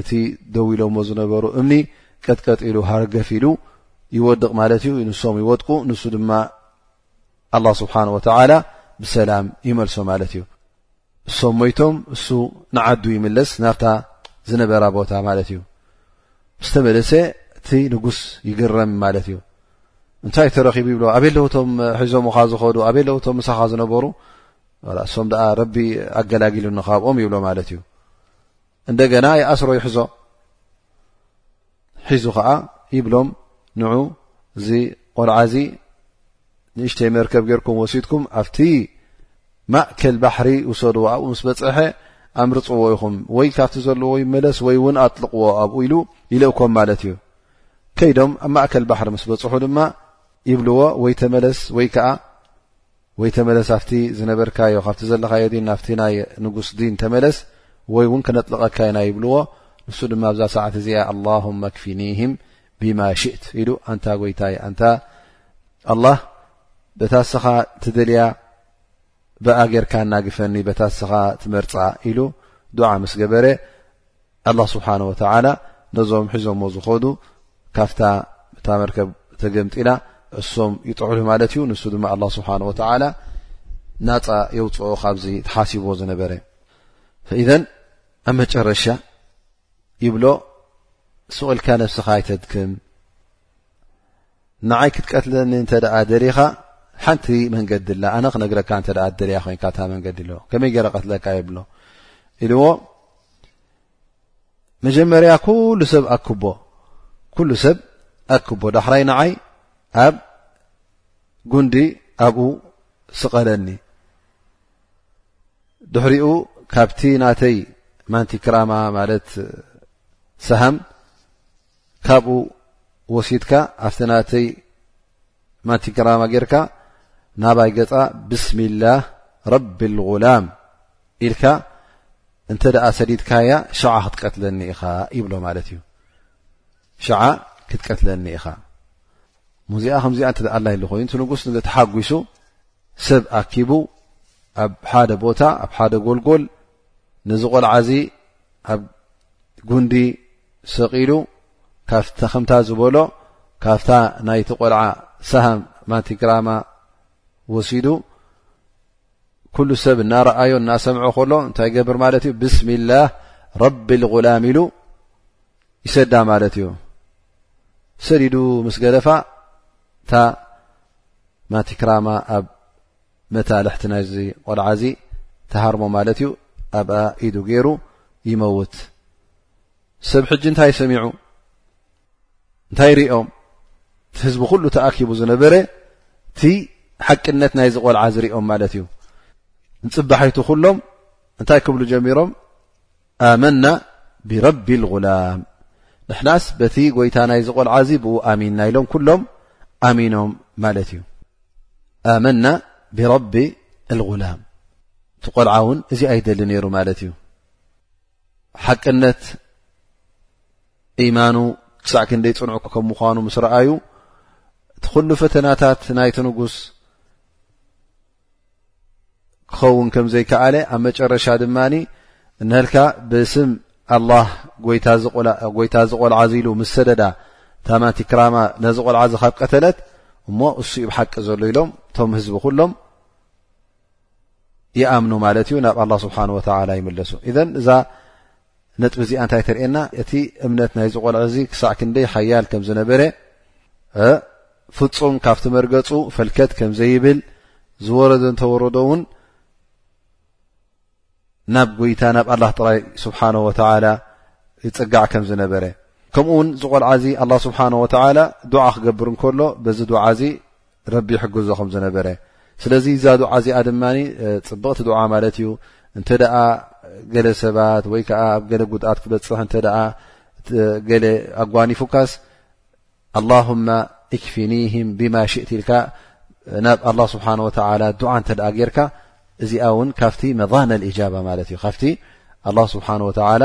Speaker 1: እቲ ደው ኢሎሞ ዝነበሩ እምኒ ቀጥቀጥ ኢሉ ሃርገፍ ኢሉ ይወድቕ ማለት እዩ ንሶም ይወድቁ ንሱ ድማ ኣላ ስብሓን ወተላ ብሰላም ይመልሶ ማለት እዩ እሶም ሞይቶም እሱ ንዓዱ ይምለስ ናብታ ዝነበራ ቦታ ማለት እዩ ምስተመለሰ እቲ ንጉስ ይግረም ማለት እዩ እንታይ ተረኪቡ ይብሎ ኣበይ ለውቶም ሒዞምኻ ዝኸዱ ኣበይ ለውቶም ምሳኻ ዝነበሩ እሶም ደኣ ረቢ ኣገላጊሉ ንካብኦም ይብሎ ማለት እዩ እንደገና ይኣስሮ ይሕዞ ሒዙ ከዓ ይብሎም ንዑ እዚ ቆልዓ እዚ ንእሽተይ መርከብ ጌርኩም ወሲድኩም ኣብቲ ማእከል ባሕሪ ውሰድዎ ኣብኡ ምስ በፅሐ ኣምርፅዎ ኢኹም ወይ ካብቲ ዘለዎ ይመለስ ወይ እውን ኣጥልቕዎ ኣብኡ ኢሉ ይልእኮም ማለት እዩ ከይዶም ኣብ ማእከል ባሕሪ ምስ በፅሑ ድማ ይብልዎ ወይ ተመለስ ወይ ከዓ ወይ ተመለስ ኣብቲ ዝነበርካዮ ካብቲ ዘለኻዮ ዲን ናብቲ ናይ ንጉስ ዲን ተመለስ ወይ እውን ክነጥልቐካ ኢና ይብልዎ ንሱ ድማ ኣብዛ ሰዓት እዚኣ ኣላሁመ ኣክፊኒህም ብማ ሽእት ኢሉ ኣንታ ጎይታይ ኣንታ ኣላ በታ ስኻ ትደልያ ብኣ ጌርካ እናግፈኒ በታ ስኻ ትመርፃ ኢሉ ዱዓ ምስ ገበረ ኣላህ ስብሓን ወተዓላ ነዞም ሒዞሞ ዝኸዱ ካፍታ እታ መርከብ ተገምጢላ እሶም ይጥዕሉ ማለት እዩ ንሱ ድማ ኣላ ስብሓን ወተዓላ ናፃ የውፅኦ ካብዚ ተሓሲቦ ዝነበረ ፈኢዘን ኣብ መጨረሻ ይብሎ ስቕልካ ነብስኻ ኣይተድክም ንዓይ ክትቀትለኒ እንተ ደኣ ደሊኻ ሓንቲ መንገዲ ላ ኣነ ክነግረካ እንተ ደኣ ደልያ ኮይንካ እታ መንገዲ ኣሎ ከመይ ገይረ ቀትለካ ይብሎ ኢልዎ መጀመርያ ኩሉ ሰብ ኣክቦ ኩሉ ሰብ ኣክቦ ዳሕራይ ንዓይ ኣብ ጉንዲ ኣብኡ ስቐለኒ ድሕሪኡ ካብቲ ናተይ ማንቲ ክራማ ማለት ሰሃም ካብኡ ወሲድካ ኣብቲ ናተይ ማቲ ክራማ ጌርካ ናባይ ገጻ ብስሚላ ረቢ ልغላም ኢልካ እንተ ደኣ ሰዲድካያ ሸዓ ክትቀትለኒ ኢኻ ይብሎ ማለት እዩ ሸዓ ክትቀትለኒ ኢኻ ሙዚኣ ከምዚኣ እንተ ኣላ ሉ ኮይኑ እቲ ንጉስ ን ተሓጒሱ ሰብ ኣኪቡ ኣብ ሓደ ቦታ ኣብ ሓደ ጎልጎል ነዚ ቆልዓ እዚ ኣብ ጉንዲ ስቕ ኢሉ ካፍታ ከምታ ዝበሎ ካብታ ናይቲ ቆልዓ ሳሃም ማንቲግራማ ወሲዱ ኩሉ ሰብ እናረኣዮ እናሰምዖ ከሎ እንታይ ገብር ማለት እዩ ብስሚላህ ረቢ ልጉላም ኢሉ ይሰዳ ማለት እዩ ሰዲዱ ምስ ገደፋ እታ ማቲክራማ ኣብ መታልሕቲ ናይዚ ቆልዓ እዚ ተሃርሞ ማለት እዩ ኣብኣ ኢዱ ገይሩ ይመውት ሰብ ሕጂ እንታይ ሰሚዑ እንታይ ሪኦም እቲ ህዝቢ ኩሉ ተኣኪቡ ዝነበረ እቲ ሓቅነት ናይ ዝቆልዓ ዝሪኦም ማለት እዩ ንፅባሒቱ ኩሎም እንታይ ክብሉ ጀሚሮም ኣመና ብረቢ ልغላም ንሕናስ በቲ ጎይታ ናይ ዝቆልዓ እዚ ብኡ ኣሚንና ኢሎም ኩሎም ኣሚኖም ማለት እዩ ኣመና ብረቢ ልغላም እቲ ቆልዓ እውን እዚ ኣይደሊ ነይሩ ማለት እዩ ሓቅነት ኢማኑ ክሳዕ ክንደይ ፅኑዕ ከም ምዃኑ ምስ ረኣዩ እቲ ኩሉ ፈተናታት ናይቲ ንጉስ ክኸውን ከም ዘይከኣለ ኣብ መጨረሻ ድማ እንሀልካ ብስም ኣላህ ጎይታ ዝቆልዓ ዝኢሉ ምስ ሰደዳ ታማንቲ ክራማ ነዚ ቆልዓ እዚ ካብ ቀተለት እሞ እሱ ዩ ብሓቂ ዘሎ ኢሎም እቶም ህዝቢ ኩሎም ይኣምኑ ማለት እዩ ናብ ኣላ ስብሓን ወተላ ይምለሱ እዘን እዛ ነጥቢ እዚኣ እንታይ ተርእየና እቲ እምነት ናይ ዝቆልዐ እዚ ክሳዕ ክንደይ ሓያል ከም ዝነበረ ፍፁም ካብቲ መርገፁ ፈልከት ከም ዘይብል ዝወረደ እንተወረዶ እውን ናብ ጎይታ ናብ ኣላ ጥራይ ስብሓን ወተላ ይፅጋዕ ከም ዝነበረ ከምኡ ውን ዝቆልዓ እዚ ኣላ ስብሓን ወተላ ዱዓ ክገብር እንከሎ በዚ ዱዓ እዚ ረቢ ይሕግዞ ከም ዝነበረ ስለዚ እዛ ዱዓ እዚኣ ድማ ፅብቕቲ ዱዓ ማለት እዩ እንተ ደኣ ገለ ሰባት ወይ ከዓ ኣብ ገለ ጉድኣት ክበፅሕ እንተ ደኣ ገለ ኣጓኒፉካስ ኣላሁማ እክፊኒህም ብማ ሽእት ኢልካ ናብ ኣላ ስብሓን ወተላ ዱዓ እንተ ደኣ ጌርካ እዚኣ እውን ካብቲ መዛነል እጃባ ማለት እዩ ካብቲ ኣላ ስብሓን ወተላ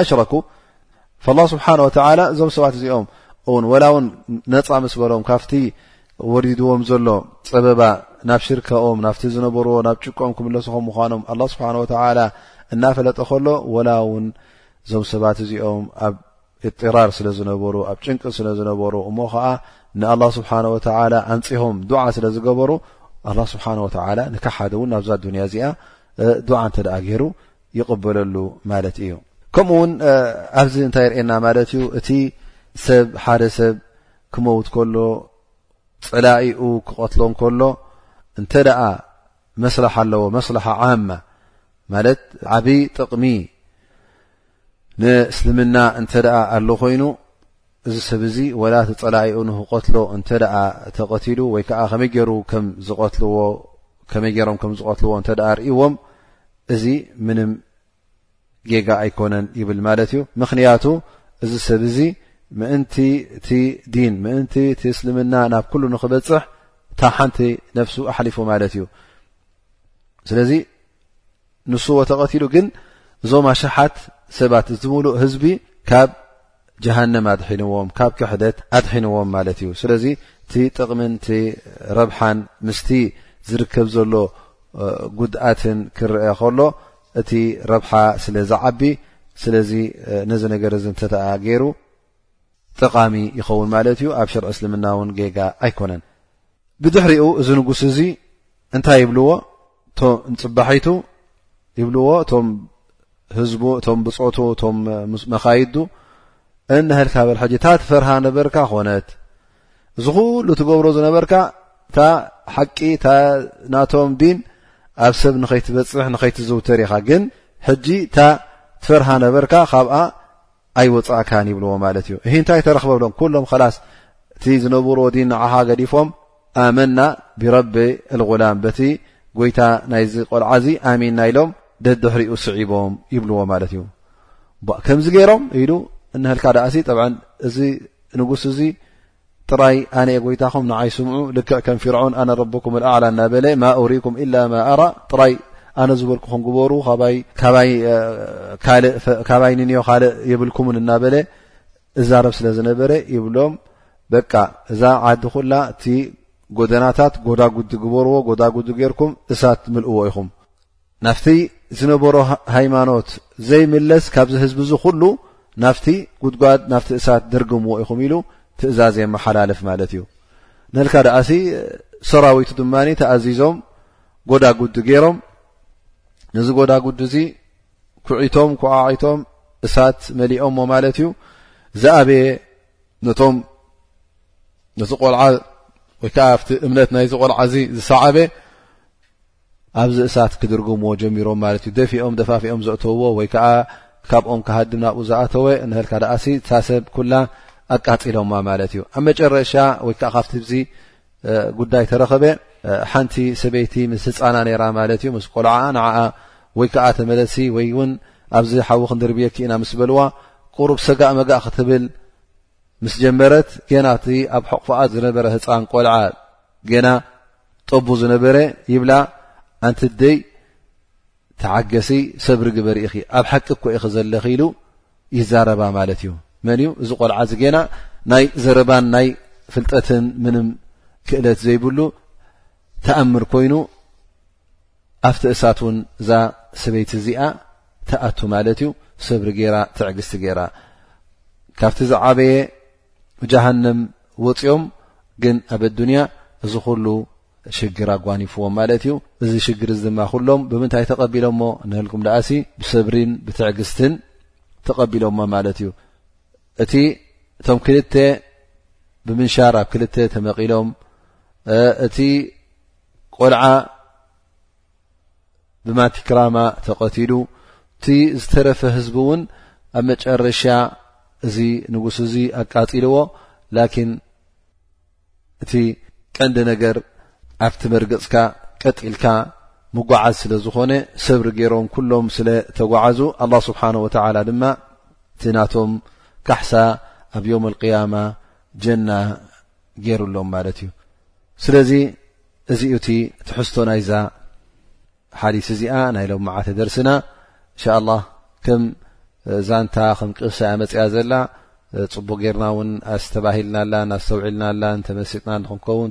Speaker 1: ኣሽረኩ ላ ስብሓን ወተላ እዞም ሰባት እዚኦም እውን ወላ እውን ነፃ ምስ በሎም ካብቲ ወሪድዎም ዘሎ ፀበባ ናብ ሽርካኦም ናብቲ ዝነበርዎ ናብ ጭቆኦም ክምለሱ ከም ምኳኖም ኣላ ስብሓን ወተላ እናፈለጠ ከሎ ወላ እውን እዞም ሰባት እዚኦም ኣብ እጥራር ስለ ዝነበሩ ኣብ ጭንቂ ስለ ዝነበሩ እሞ ከዓ ንኣላ ስብሓን ወተላ ኣንፅሆም ዱዓ ስለ ዝገበሩ ኣላ ስብሓን ወተላ ንካሓደ እውን ናብዛ ኣዱንያ እዚኣ ዱዓ እንተደኣ ገይሩ ይቕበለሉ ማለት እዩ ከምኡ ውን ኣብዚ እንታይ ርእና ማለት እዩ እቲ ሰብ ሓደ ሰብ ክመውት ከሎ ፀላኢኡ ክቐትሎ ከሎ እንተ ደኣ መስላሓ ኣለዎ መስላሓ ዓማ ማለት ዓብይ ጥቕሚ ንእስልምና እንተ ደኣ ኣለ ኮይኑ እዚ ሰብ እዚ ወላ እቲ ፀላኢኡ ንክቐትሎ እንተ ደኣ ተቐትሉ ወይ ከዓ ከመይ ገይሩ ከም ዝቐትልዎ ከመይ ገይሮም ከም ዝቐትልዎ እንተ ርእዎም እዚ ምንም ጌጋ ኣይኮነን ይብል ማለት እዩ ምክንያቱ እዚ ሰብ እዚ ምእንቲ እቲ ዲን ምእንቲ እቲ እስልምና ናብ ኩሉ ንክበፅሕ እታ ሓንቲ ነፍሱ ኣሕሊፉ ማለት እዩ ስለዚ ንስዎ ተቐትሉ ግን እዞም ኣሸሓት ሰባት እቲ ሙሉእ ህዝቢ ካብ ጀሃነም ኣድሒንዎም ካብ ክሕደት ኣድሒንዎም ማለት እዩ ስለዚ እቲ ጥቕምን እቲ ረብሓን ምስቲ ዝርከብ ዘሎ ጉድኣትን ክረአ ከሎ እቲ ረብሓ ስለ ዝዓቢ ስለዚ ነዚ ነገር እዚ እንተተኣ ገይሩ ጠቓሚ ይኸውን ማለት እዩ ኣብ ሽርዒ እስልምና እውን ጌጋ ኣይኮነን ብድሕሪኡ እዚ ንጉስ እዚ እንታይ ይብልዎ እቶ ንፅባሒቱ ይብልዎ እቶም ህዝቡ እቶም ብፆቱ እቶም መኻይዱ እንሀልካ በል ሕጂ እታ ትፈርሃ ነበርካ ኮነት እዚ ኩሉ ትገብሮ ዝነበርካ እታ ሓቂ እታ ናቶም ዲን ኣብ ሰብ ንኸይትበፅሕ ንኸይትዝውተር ኢኻ ግን ሕጂ እታ ትፈርሃ ነበርካ ካብኣ ኣይወፃእካን ይብልዎ ማለት እዩ እሂ እንታይ ተረክበብሎም ኩሎም ኸላስ እቲ ዝነብርዎ ዲን ንዓኻ ገዲፎም ኣመና ብረቢ ልጉላም በቲ ጎይታ ናይዚ ቆልዓ እዚ ኣሚንና ኢሎም ደድሕሪኡ ስዒቦም ይብልዎ ማለት እዩ ከምዚ ገይሮም ኢሉ እንሀልካ ደኣሲ ጠብዓ እዚ ንጉስ እዚ ጥራይ ኣነ እየ ጎይታኹም ንዓይ ስምዑ ልክዕ ከም ፊርዖን ኣነ ረብኩም ኣላ እናበለ ማ ሪኩም ኢላ ማ ኣራ ጥራይ ኣነ ዝበልኩኹም ግበሩ ካባይ ንንዮ ካልእ የብልኩምን እናበለ እዛረብ ስለ ዝነበረ ይብሎም በቃ እዛ ዓዲ ኩላ እቲ ጎደናታት ጎዳጉዲ ግበርዎ ጎዳጉዲ ገይርኩም እሳት ምልእዎ ኢኹም ናብቲ ዝነበሮ ሃይማኖት ዘይምለስ ካብዚ ህዝቢ እዚ ኩሉ ናብቲ ጉድጓድ ናብቲ እሳት ደርግምዎ ኢኹም ኢሉ ትእዛዝ የመሓላልፍ ማለት እዩ ነልካ ደኣሲ ሰራዊቱ ድማ ተኣዚዞም ጎዳጉዲ ገይሮም ነዚ ጎዳጉዲ እዚ ኩዒቶም ኩዓዒቶም እሳት መሊኦሞ ማለት እዩ ዝኣበየ ነቶም ነቲ ቆልዓ ወይከዓ ኣብቲ እምነት ናይዚ ቆልዓ እዚ ዝሰዓበ ኣብዚ እሳት ክድርግምዎ ጀሚሮም ማለት እዩ ደፊኦም ደፋፊኦም ዘእተውዎ ወይ ከዓ ካብኦም ክሃድም ናብኡ ዝኣተወ እንሀልካ ደኣሲ እታ ሰብ ኩላ ኣቃፂሎማ ማለት እዩ ኣብ መጨረሻ ወይ ከዓ ካብቲ ዚ ጉዳይ ተረኸበ ሓንቲ ሰበይቲ ምስ ህፃና ነራ ማለት እዩ ምስ ቆልዓ ንዓ ወይ ከዓ ተመለሲ ወይ እውን ኣብዚ ሓዊ ክንድርብየኪ ኢና ምስ በልዋ ቁሩብ ሰጋእ መጋእ ክትብል ምስ ጀመረት ገና እቲ ኣብ ሕቕፍኣ ዝነበረ ህፃን ቆልዓ ገና ጠቡ ዝነበረ ይብላ ኣንቲ ደይ ተዓገሲ ሰብሪ ግበሪ ኢኺ ኣብ ሓቂ እኮ ኢኺ ዘለኺ ኢሉ ይዛረባ ማለት እዩ መን እዩ እዚ ቆልዓ እዚ ገና ናይ ዘረባን ናይ ፍልጠትን ምንም ክእለት ዘይብሉ ተኣምር ኮይኑ ኣብቲ እሳት ውን እዛ ሰበይቲ እዚኣ ትኣቱ ማለት እዩ ሰብሪ ገይራ ትዕግስቲ ገይራ ካብቲ ዝዓበየ ጃሃንም ወፅኦም ግን ኣብ ኣዱንያ እዚ ኩሉ ሽግር ኣጓኒፍዎም ማለት እዩ እዚ ሽግር እዚ ድማ ኩሎም ብምንታይ ተቐቢሎሞ ንህልኩም ደኣሲ ብሰብሪን ብትዕግስትን ተቐቢሎሞ ማለት እዩ እቲ እቶም ክልተ ብምንሻር ኣብ ክልተ ተመቒሎም እቲ ቆልዓ ብማቲክራማ ተቐቲሉ እቲ ዝተረፈ ህዝቢ እውን ኣብ መጨረሻ እዚ ንጉስ እዚ ኣቃፂልዎ ላኪን እቲ ቀንዲ ነገር ኣብቲ መርግፅካ ቀጢልካ ምጓዓዝ ስለ ዝኾነ ሰብሪ ገይሮም ኩሎም ስለ ተጓዓዙ ኣላ ስብሓን ወተላ ድማ እቲ ናቶም ካሕሳ ኣብ ዮም ልቅያማ ጀና ገይሩሎም ማለት እዩ ስለዚ እዚ ዩ እቲ ትሕዝቶ ናይዛ ሓዲስ እዚኣ ናይ ሎም መዓልቲ ደርስና እንሻ ላ ከም ዛንታ ከም ቅሳ እያ መፅያ ዘላ ፅቡቅ ገይርና እውን ኣስተባሂልና ኣላን ኣስተውዒልና ኣላን ተመሲጥና ንክንከውን